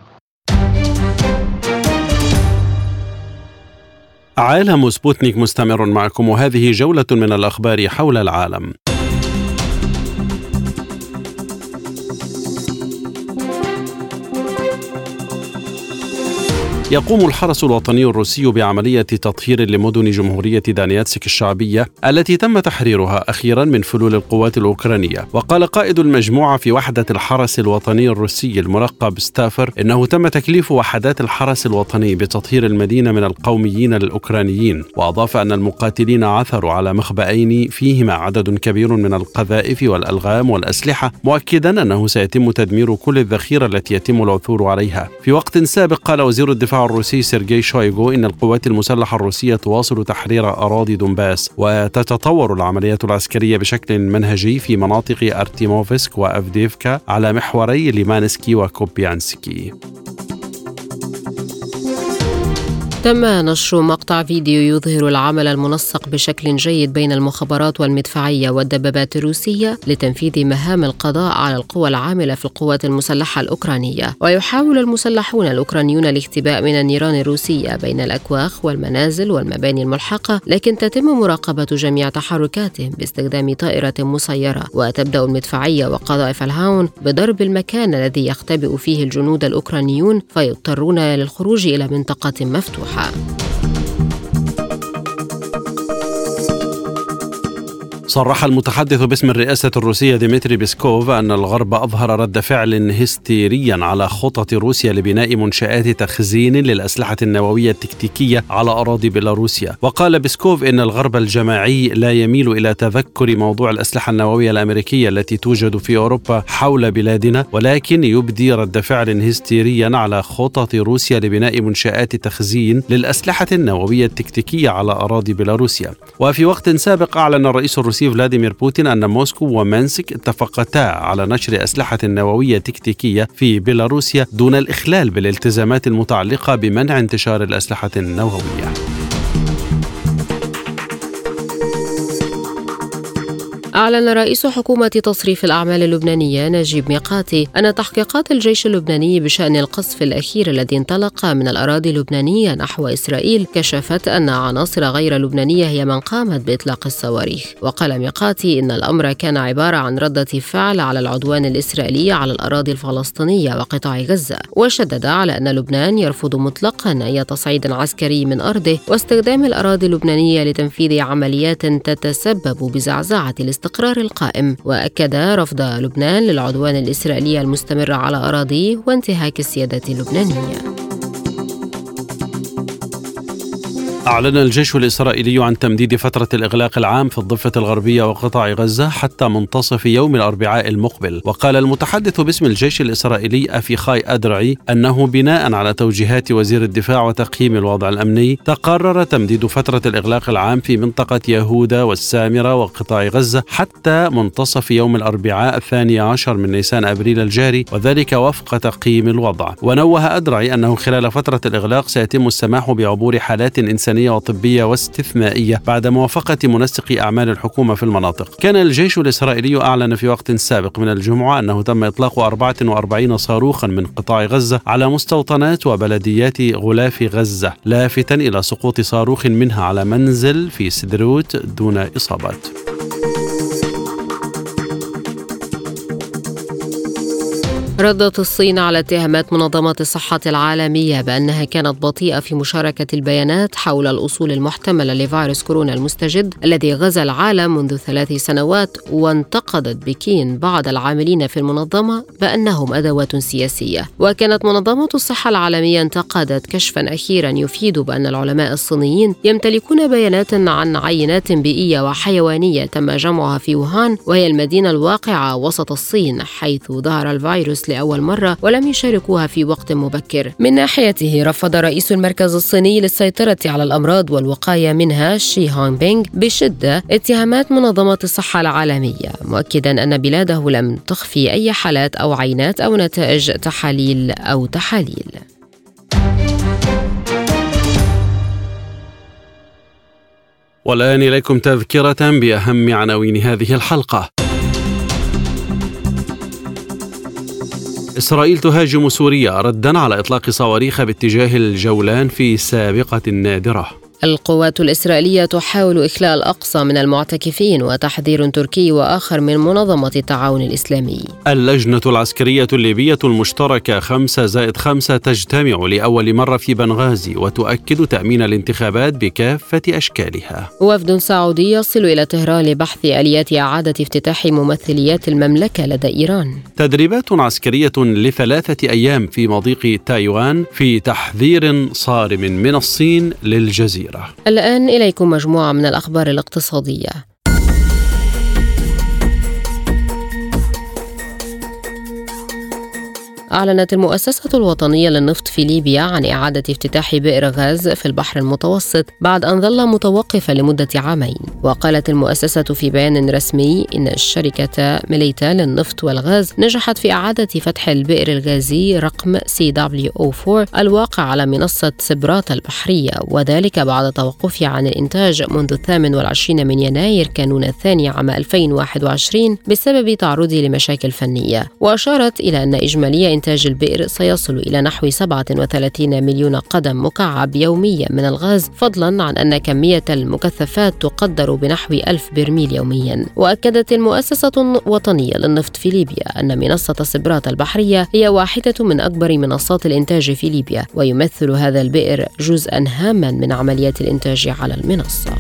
عالم سبوتنيك مستمر معكم وهذه جولة من الأخبار حول العالم. يقوم الحرس الوطني الروسي بعملية تطهير لمدن جمهورية دانيتسك الشعبية التي تم تحريرها أخيرا من فلول القوات الأوكرانية. وقال قائد المجموعة في وحدة الحرس الوطني الروسي الملقب ستافر إنه تم تكليف وحدات الحرس الوطني بتطهير المدينة من القوميين الأوكرانيين. وأضاف أن المقاتلين عثروا على مخبأين فيهما عدد كبير من القذائف والألغام والأسلحة مؤكدا أنه سيتم تدمير كل الذخيرة التي يتم العثور عليها. في وقت سابق قال وزير الدفاع الروسي سيرجي شويغو إن القوات المسلحة الروسية تواصل تحرير أراضي دونباس وتتطور العمليات العسكرية بشكل منهجي في مناطق أرتيموفسك وأفديفكا على محوري ليمانسكي وكوبيانسكي. تم نشر مقطع فيديو يظهر العمل المنسق بشكل جيد بين المخابرات والمدفعية والدبابات الروسية لتنفيذ مهام القضاء على القوى العاملة في القوات المسلحة الأوكرانية. ويحاول المسلحون الأوكرانيون الاختباء من النيران الروسية بين الأكواخ والمنازل والمباني الملحقة لكن تتم مراقبة جميع تحركاتهم باستخدام طائرة مسيرة. وتبدأ المدفعية وقذائف الهاون بضرب المكان الذي يختبئ فيه الجنود الأوكرانيون فيضطرون للخروج إلى منطقة مفتوحة. Ha! صرح المتحدث باسم الرئاسة الروسية ديمتري بيسكوف أن الغرب أظهر رد فعل هستيريا على خطط روسيا لبناء منشآت تخزين للأسلحة النووية التكتيكية على أراضي بيلاروسيا. وقال بيسكوف إن الغرب الجماعي لا يميل إلى تذكر موضوع الأسلحة النووية الأمريكية التي توجد في أوروبا حول بلادنا ولكن يبدي رد فعل هستيريا على خطط روسيا لبناء منشآت تخزين للأسلحة النووية التكتيكية على أراضي بيلاروسيا. وفي وقت سابق أعلن الرئيس الروسي الروسي فلاديمير بوتين أن موسكو ومانسك اتفقتا على نشر أسلحة نووية تكتيكية في بيلاروسيا دون الإخلال بالالتزامات المتعلقة بمنع انتشار الأسلحة النووية. أعلن رئيس حكومة تصريف الأعمال اللبنانية نجيب ميقاتي أن تحقيقات الجيش اللبناني بشأن القصف الأخير الذي انطلق من الأراضي اللبنانية نحو إسرائيل كشفت أن عناصر غير لبنانية هي من قامت بإطلاق الصواريخ. وقال ميقاتي إن الأمر كان عبارة عن ردة فعل على العدوان الإسرائيلي على الأراضي الفلسطينية وقطاع غزة وشدد على أن لبنان يرفض مطلقا أي تصعيد عسكري من أرضه واستخدام الأراضي اللبنانية لتنفيذ عمليات تتسبب بزعزعة الاستقرار. الاستقرار القائم وأكد رفض لبنان للعدوان الإسرائيلي المستمر على أراضيه وانتهاك السياده اللبنانية. أعلن الجيش الإسرائيلي عن تمديد فترة الإغلاق العام في الضفة الغربية وقطاع غزة حتى منتصف يوم الأربعاء المقبل. وقال المتحدث باسم الجيش الإسرائيلي أفيخاي أدرعي أنه بناء على توجيهات وزير الدفاع وتقييم الوضع الأمني تقرر تمديد فترة الإغلاق العام في منطقة يهودا والسامرة وقطاع غزة حتى منتصف يوم الأربعاء الثاني عشر من نيسان أبريل الجاري وذلك وفق تقييم الوضع. ونوه أدرعي أنه خلال فترة الإغلاق سيتم السماح بعبور حالات إنسانية وطبية واستثنائية بعد موافقة منسق أعمال الحكومة في المناطق. كان الجيش الإسرائيلي أعلن في وقت سابق من الجمعة أنه تم إطلاق 44 صاروخا من قطاع غزة على مستوطنات وبلديات غلاف غزة لافتا إلى سقوط صاروخ منها على منزل في سدروت دون إصابات. ردت الصين على اتهامات منظمة الصحة العالمية بأنها كانت بطيئة في مشاركة البيانات حول الأصول المحتملة لفيروس كورونا المستجد الذي غزا العالم منذ ثلاث سنوات وانتقدت بكين بعض العاملين في المنظمة بأنهم أدوات سياسية. وكانت منظمة الصحة العالمية انتقدت كشفا أخيرا يفيد بأن العلماء الصينيين يمتلكون بيانات عن عينات بيئية وحيوانية تم جمعها في ووهان وهي المدينة الواقعة وسط الصين حيث ظهر الفيروس لأول مرة ولم يشاركوها في وقت مبكر. من ناحيته رفض رئيس المركز الصيني للسيطرة على الأمراض والوقاية منها شي هونغ بينغ بشدة اتهامات منظمة الصحة العالمية مؤكدا أن بلاده لم تخفي أي حالات أو عينات أو نتائج تحاليل أو تحاليل. والآن إليكم تذكرة بأهم عناوين هذه الحلقة. إسرائيل تهاجم سوريا ردا على إطلاق صواريخ باتجاه الجولان في سابقة نادرة. القوات الإسرائيلية تحاول إخلاء الأقصى من المعتكفين وتحذير تركي وآخر من منظمة التعاون الإسلامي. اللجنة العسكرية الليبية المشتركة خمسة زائد خمسة تجتمع لأول مرة في بنغازي وتؤكد تأمين الانتخابات بكافة أشكالها. وفد سعودي يصل إلى طهران لبحث آليات إعادة افتتاح ممثليات المملكة لدى إيران. تدريبات عسكرية لثلاثة أيام في مضيق تايوان في تحذير صارم من الصين للجزيرة. الجزيرة الآن إليكم مجموعة من الأخبار الاقتصادية. أعلنت المؤسسة الوطنية للنفط في ليبيا عن إعادة افتتاح بئر غاز في البحر المتوسط بعد أن ظل متوقفا لمدة عامين. وقالت المؤسسة في بيان رسمي إن الشركة ميليتا للنفط والغاز نجحت في إعادة فتح البئر الغازي رقم CWO4 الواقع على منصة سبرات البحرية. وذلك بعد توقفه عن الإنتاج منذ الثامن والعشرين من يناير كانون الثاني عام 2021 بسبب تعرضه لمشاكل فنية. وأشارت إلى أن إجمالي إنتاج البئر سيصل إلى نحو 37 مليون قدم مكعب يوميا من الغاز فضلا عن أن كمية المكثفات تقدر بنحو ألف برميل يوميا. وأكدت المؤسسة الوطنية للنفط في ليبيا أن منصة سبرات البحرية هي واحدة من أكبر منصات الإنتاج في ليبيا ويمثل هذا البئر جزءا هاما من عمليات الإنتاج على المنصة.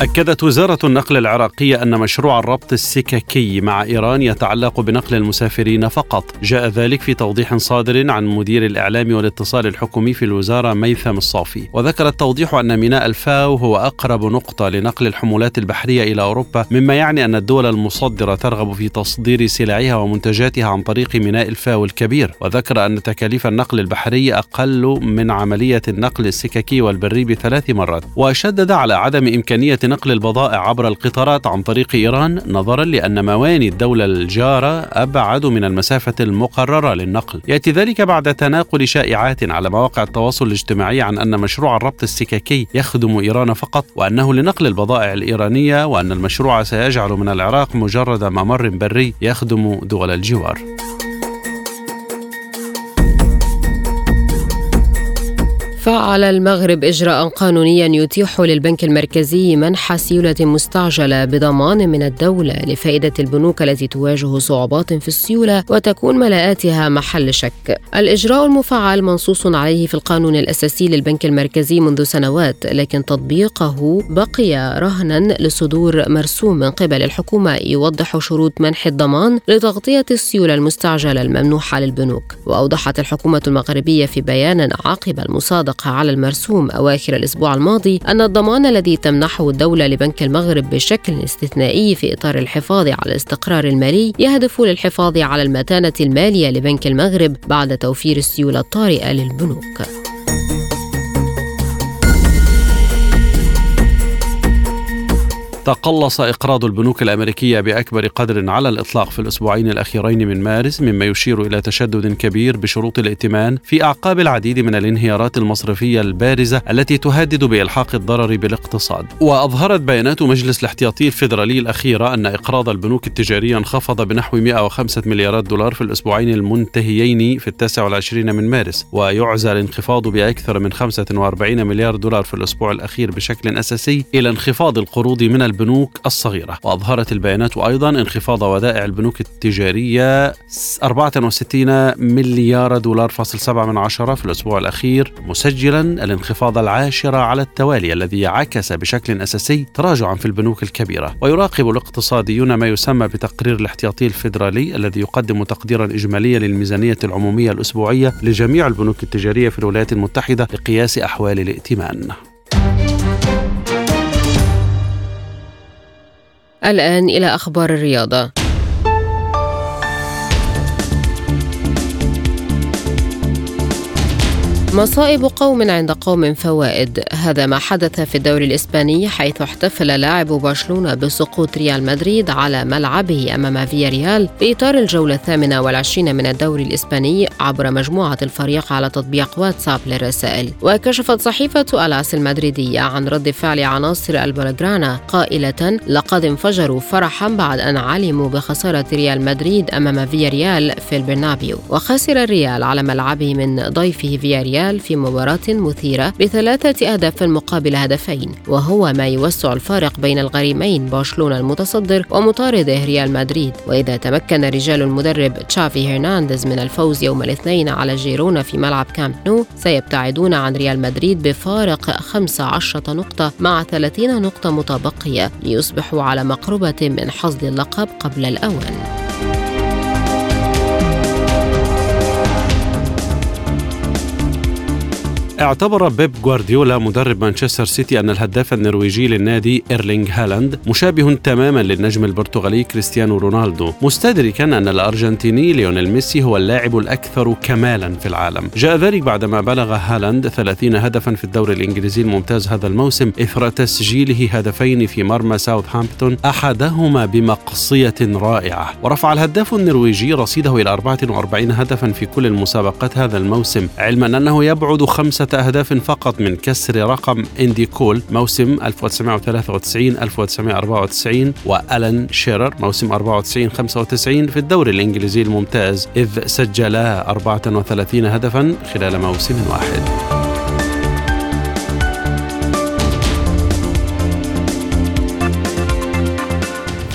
أكدت وزارة النقل العراقية أن مشروع الربط السككي مع إيران يتعلق بنقل المسافرين فقط. جاء ذلك في توضيح صادر عن مدير الإعلام والاتصال الحكومي في الوزارة ميثم الصافي. وذكر التوضيح أن ميناء الفاو هو أقرب نقطة لنقل الحمولات البحرية إلى أوروبا مما يعني أن الدول المصدرة ترغب في تصدير سلعها ومنتجاتها عن طريق ميناء الفاو الكبير. وذكر أن تكاليف النقل البحري أقل من عملية النقل السككي والبري بثلاث مرات. وشدد على عدم إمكانية نقل البضائع عبر القطارات عن طريق إيران نظرا لأن مواني الدولة الجارة أبعد من المسافة المقررة للنقل. يأتي ذلك بعد تناقل شائعات على مواقع التواصل الاجتماعي عن أن مشروع الربط السككي يخدم إيران فقط وأنه لنقل البضائع الإيرانية وأن المشروع سيجعل من العراق مجرد ممر بري يخدم دول الجوار. فعل المغرب إجراء قانونيا يتيح للبنك المركزي منح سيولة مستعجلة بضمان من الدولة لفائدة البنوك التي تواجه صعوبات في السيولة وتكون ملاءاتها محل شك. الإجراء المفعل منصوص عليه في القانون الأساسي للبنك المركزي منذ سنوات، لكن تطبيقه بقي رهنا لصدور مرسوم من قبل الحكومة يوضح شروط منح الضمان لتغطية السيولة المستعجلة الممنوحة للبنوك. وأوضحت الحكومة المغربية في بيان عقب المصادقة على المرسوم أواخر الأسبوع الماضي أن الضمان الذي تمنحه الدولة لبنك المغرب بشكل استثنائي في إطار الحفاظ على الاستقرار المالي يهدف للحفاظ على المتانة المالية لبنك المغرب بعد توفير السيولة الطارئة للبنوك. تقلص إقراض البنوك الأمريكية بأكبر قدر على الإطلاق في الأسبوعين الأخيرين من مارس مما يشير إلى تشدد كبير بشروط الائتمان في أعقاب العديد من الانهيارات المصرفية البارزة التي تهدد بإلحاق الضرر بالاقتصاد. وأظهرت بيانات مجلس الاحتياطي الفيدرالي الأخيرة أن إقراض البنوك التجارية انخفض بنحو 105 مليارات دولار في الأسبوعين المنتهيين في التاسع والعشرين من مارس ويعزى الانخفاض بأكثر من 45 مليار دولار في الأسبوع الأخير بشكل أساسي إلى انخفاض القروض من الصغيرة. وأظهرت البيانات أيضا انخفاض ودائع البنوك التجارية 64 مليار دولار فاصل 7 من عشرة في الأسبوع الأخير مسجلا الانخفاض العاشر على التوالي الذي عكس بشكل أساسي تراجعا في البنوك الكبيرة. ويراقب الاقتصاديون ما يسمى بتقرير الاحتياطي الفيدرالي الذي يقدم تقديرا إجماليا للميزانية العمومية الأسبوعية لجميع البنوك التجارية في الولايات المتحدة لقياس أحوال الائتمان. الآن إلى أخبار الرياضة. مصائب قوم عند قوم فوائد. هذا ما حدث في الدوري الإسباني حيث احتفل لاعب برشلونة بسقوط ريال مدريد على ملعبه أمام فياريال في إطار الجولة الثامنة والعشرين من الدوري الإسباني عبر مجموعة الفريق على تطبيق واتساب للرسائل. وكشفت صحيفة آس المدريدية عن رد فعل عناصر البلوغرانا قائلة لقد انفجروا فرحا بعد أن علموا بخسارة ريال مدريد أمام فياريال في البرنابيو. وخسر الريال على ملعبه من ضيفه فياريال الريال في مباراة مثيرة بثلاثة أهداف مقابل هدفين وهو ما يوسع الفارق بين الغريمين برشلونة المتصدر ومطارده ريال مدريد. وإذا تمكن رجال المدرب تشافي هرنانديز من الفوز يوم الاثنين على جيرونا في ملعب كامب نو سيبتعدون عن ريال مدريد بفارق 15 نقطة مع 30 نقطة متبقية ليصبحوا على مقربة من حصد اللقب قبل الأوان. اعتبر بيب جوارديولا مدرب مانشستر سيتي أن الهداف النرويجي للنادي إيرلينغ هالاند مشابه تماما للنجم البرتغالي كريستيانو رونالدو مستدركا أن الأرجنتيني ليونيل ميسي هو اللاعب الأكثر كمالا في العالم. جاء ذلك بعدما بلغ هالاند 30 هدفا في الدوري الإنجليزي الممتاز هذا الموسم إثر تسجيله هدفين في مرمى ساوثهامبتون أحدهما بمقصية رائعة. ورفع الهداف النرويجي رصيده إلى 44 هدفا في كل المسابقات هذا الموسم علما أنه يبعد خمسة أهداف فقط من كسر رقم آندي كول موسم 1993 1994 وألان شيرر موسم 94 95 في الدوري الإنجليزي الممتاز إذ سجلا 34 هدفا خلال موسم واحد.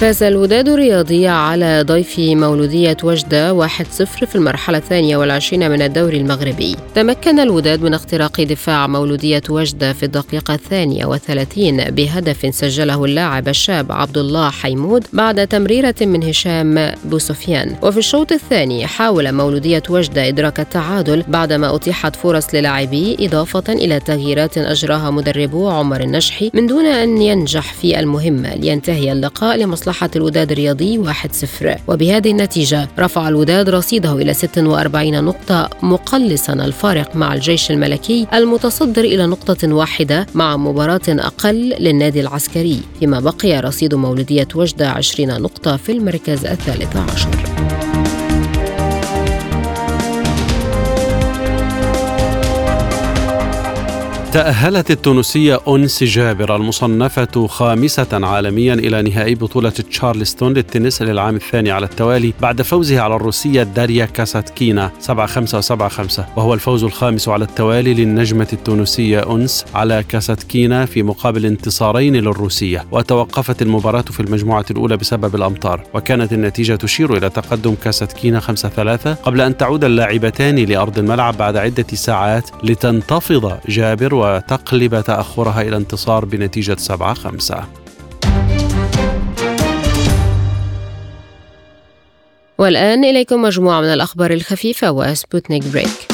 فاز الوداد الرياضي على ضيف مولودية وجدة 1-0 في المرحلة الثانية والعشرين من الدوري المغربي. تمكن الوداد من اختراق دفاع مولودية وجدة في الدقيقة الثانية والثلاثين بهدف سجله اللاعب الشاب عبد الله حيمود بعد تمريرة من هشام بوسفيان. وفي الشوط الثاني حاول مولودية وجدة إدراك التعادل بعدما أتيحت فرص للاعبيه إضافة إلى تغييرات أجراها مدربو عمر النجحي من دون أن ينجح في المهمة لينتهي اللقاء لمصلحة مصلحة الوداد الرياضي 1-0 وبهذه النتيجة رفع الوداد رصيده إلى 46 نقطة مقلصا الفارق مع الجيش الملكي المتصدر إلى نقطة واحدة مع مباراة أقل للنادي العسكري. فيما بقي رصيد مولودية وجدة 20 نقطة في المركز الثالث عشر. تأهلت التونسية أنس جابر المصنفة خامسة عالميا إلى نهائي بطولة تشارلستون للتنس للعام الثاني على التوالي بعد فوزها على الروسية داريا كاساتكينا 7-5 و7-5 وهو الفوز الخامس على التوالي للنجمة التونسية أنس على كاساتكينا في مقابل انتصارين للروسية وتوقفت المباراة في المجموعة الأولى بسبب الأمطار وكانت النتيجة تشير إلى تقدم كاساتكينا 5-3 قبل أن تعود اللاعبتان لأرض الملعب بعد عدة ساعات لتنتفض جابر وتقلب تأخرها إلى انتصار بنتيجة 7 5 والآن إليكم مجموعة من الأخبار الخفيفة وسبوتنيك بريك.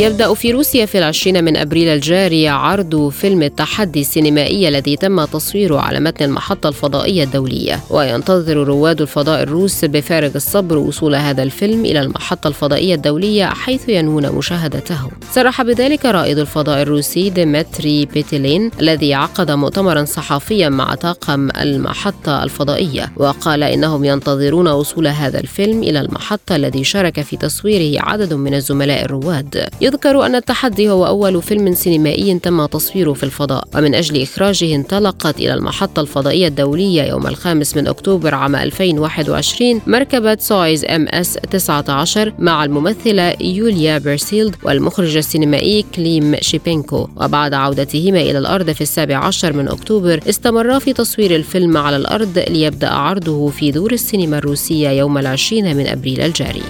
يبدأ في روسيا في العشرين من أبريل الجاري عرض فيلم التحدي السينمائي الذي تم تصويره على متن المحطة الفضائية الدولية. وينتظر رواد الفضاء الروس بفارغ الصبر وصول هذا الفيلم إلى المحطة الفضائية الدولية حيث ينوون مشاهدته. صرح بذلك رائد الفضاء الروسي ديمتري بيتيلين الذي عقد مؤتمرا صحفيا مع طاقم المحطة الفضائية وقال إنهم ينتظرون وصول هذا الفيلم إلى المحطة الذي شارك في تصويره عدد من الزملاء الرواد. يذكر أن التحدي هو أول فيلم سينمائي تم تصويره في الفضاء ومن أجل إخراجه انطلقت إلى المحطة الفضائية الدولية يوم الخامس من أكتوبر عام 2021 مركبة سويوز إم إس 19 مع الممثلة يوليا بيرسيلد والمخرج السينمائي كليم شيبينكو. وبعد عودتهما إلى الأرض في السابع عشر من أكتوبر استمرا في تصوير الفيلم على الأرض ليبدأ عرضه في دور السينما الروسية يوم العشرين من أبريل الجاري.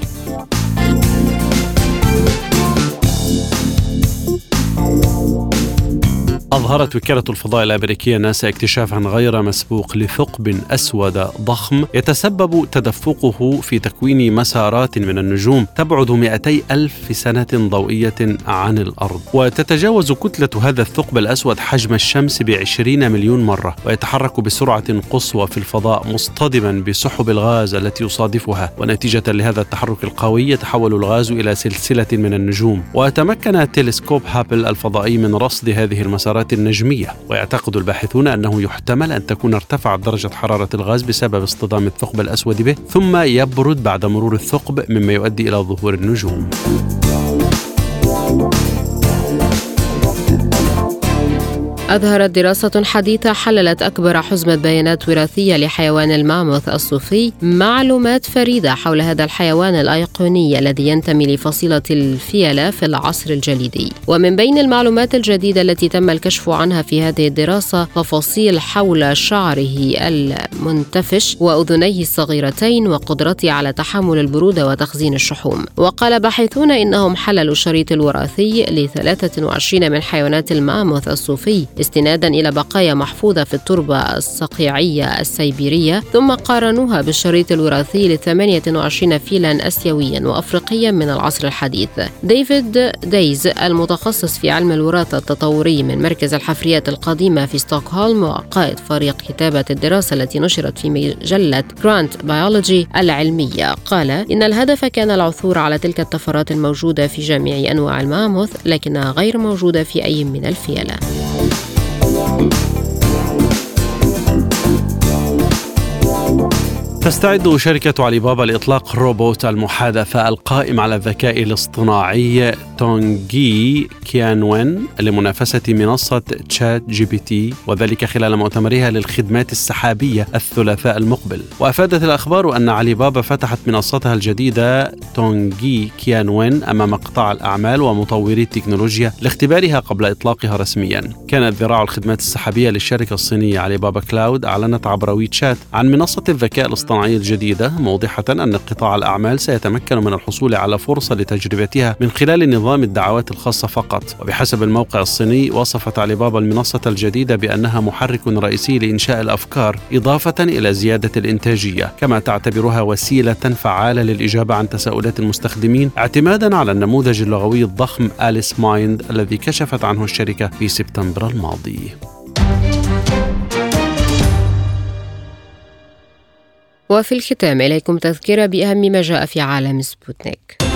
أظهرت وكالة الفضاء الأمريكية ناسا اكتشافا غير مسبوق لثقب أسود ضخم يتسبب تدفقه في تكوين مسارات من النجوم تبعد 200 ألف سنة ضوئية عن الأرض. وتتجاوز كتلة هذا الثقب الأسود حجم الشمس بعشرين مليون مرة ويتحرك بسرعة قصوى في الفضاء مصطدما بسحب الغاز التي يصادفها. ونتيجة لهذا التحرك القوي يتحول الغاز إلى سلسلة من النجوم. وتمكن تلسكوب هابل الفضائي من رصد هذه المسارات النجمية ويعتقد الباحثون أنه يحتمل أن تكون ارتفعت درجة حرارة الغاز بسبب اصطدام الثقب الأسود به ثم يبرد بعد مرور الثقب مما يؤدي إلى ظهور النجوم. أظهرت دراسة حديثة حللت أكبر حزمة بيانات وراثية لحيوان الماموث الصوفي معلومات فريدة حول هذا الحيوان الأيقوني الذي ينتمي لفصيلة الفيلة في العصر الجليدي. ومن بين المعلومات الجديدة التي تم الكشف عنها في هذه الدراسة تفاصيل حول شعره المنتفش وأذنيه الصغيرتين وقدرته على تحمل البرودة وتخزين الشحوم. وقال باحثون إنهم حللوا الشريط الوراثي ل 23 من حيوانات الماموث الصوفي استنادا إلى بقايا محفوظة في التربة الصقيعية السيبيرية ثم قارنوها بالشريط الوراثي ل 28 فيلا آسيويا وأفريقيا من العصر الحديث. ديفيد دييز المتخصص في علم الوراثة التطوري من مركز الحفريات القديمة في ستوكهولم وقائد فريق كتابة الدراسة التي نشرت في مجلة كارنت بيولوجي العلمية. قال إن الهدف كان العثور على تلك الطفرات الموجودة في جميع أنواع الماموث لكنها غير موجودة في أي من الفيلة. تستعد شركة علي بابا لإطلاق روبوت المحادثة القائم على الذكاء الاصطناعي تونغي كيانوين لمنافسة منصة تشات جي بي تي وذلك خلال مؤتمرها للخدمات السحابية الثلاثاء المقبل. وأفادت الأخبار أن علي بابا فتحت منصتها الجديدة تونغي كيانوين أمام قطاع الأعمال ومطوري التكنولوجيا لاختبارها قبل إطلاقها رسميا. كانت ذراع الخدمات السحابية للشركة الصينية علي بابا كلاود أعلنت عبر ويتشات عن منصة الذكاء الاصطناعي الجديدة. موضحة أن قطاع الأعمال سيتمكن من الحصول على فرصة لتجربتها من خلال نظام نظام الدعوات الخاصة فقط. وبحسب الموقع الصيني وصفت علي بابا المنصة الجديدة بأنها محرك رئيسي لإنشاء الأفكار إضافة إلى زيادة الإنتاجية. كما تعتبرها وسيلة فعالة للإجابة عن تساؤلات المستخدمين اعتمادا على النموذج اللغوي الضخم أليس مايند الذي كشفت عنه الشركة في سبتمبر الماضي. وفي الختام إليكم تذكرة بأهم ما جاء في عالم سبوتنيك.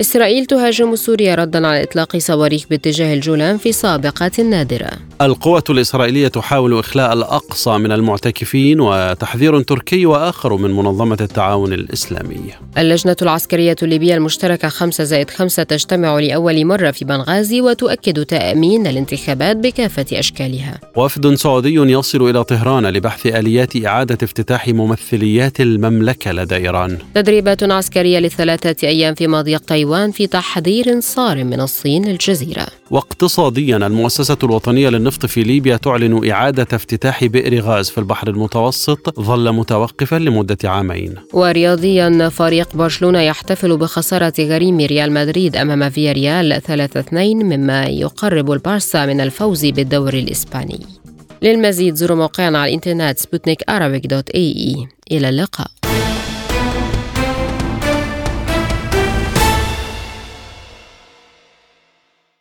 إسرائيل تهاجم سوريا ردا على إطلاق صواريخ باتجاه الجولان في سابقات نادرة. القوة الإسرائيلية تحاول إخلاء الأقصى من المعتكفين وتحذير تركي وآخر من منظمة التعاون الإسلامي. اللجنة العسكرية الليبية المشتركة 5 زائد 5 تجتمع لأول مرة في بنغازي وتؤكد تأمين الانتخابات بكافة أشكالها. وفد سعودي يصل إلى طهران لبحث آليات إعادة افتتاح ممثليات المملكة لدى إيران. تدريبات عسكرية لثلاثة أيام في مضيق تايوان في تحذير صارم من الصين للجزيرة. واقتصاديا المؤسسة الوطنية للنفط في ليبيا تعلن إعادة افتتاح بئر غاز في البحر المتوسط ظل متوقفا لمدة عامين. ورياضيا فريق برشلونة يحتفل بخسارة غريم ريال مدريد أمام فياريال 3-2 مما يقرب البارسا من الفوز بالدوري الإسباني. للمزيد زوروا موقعنا على الإنترنت سبوتنيك إلى اللقاء.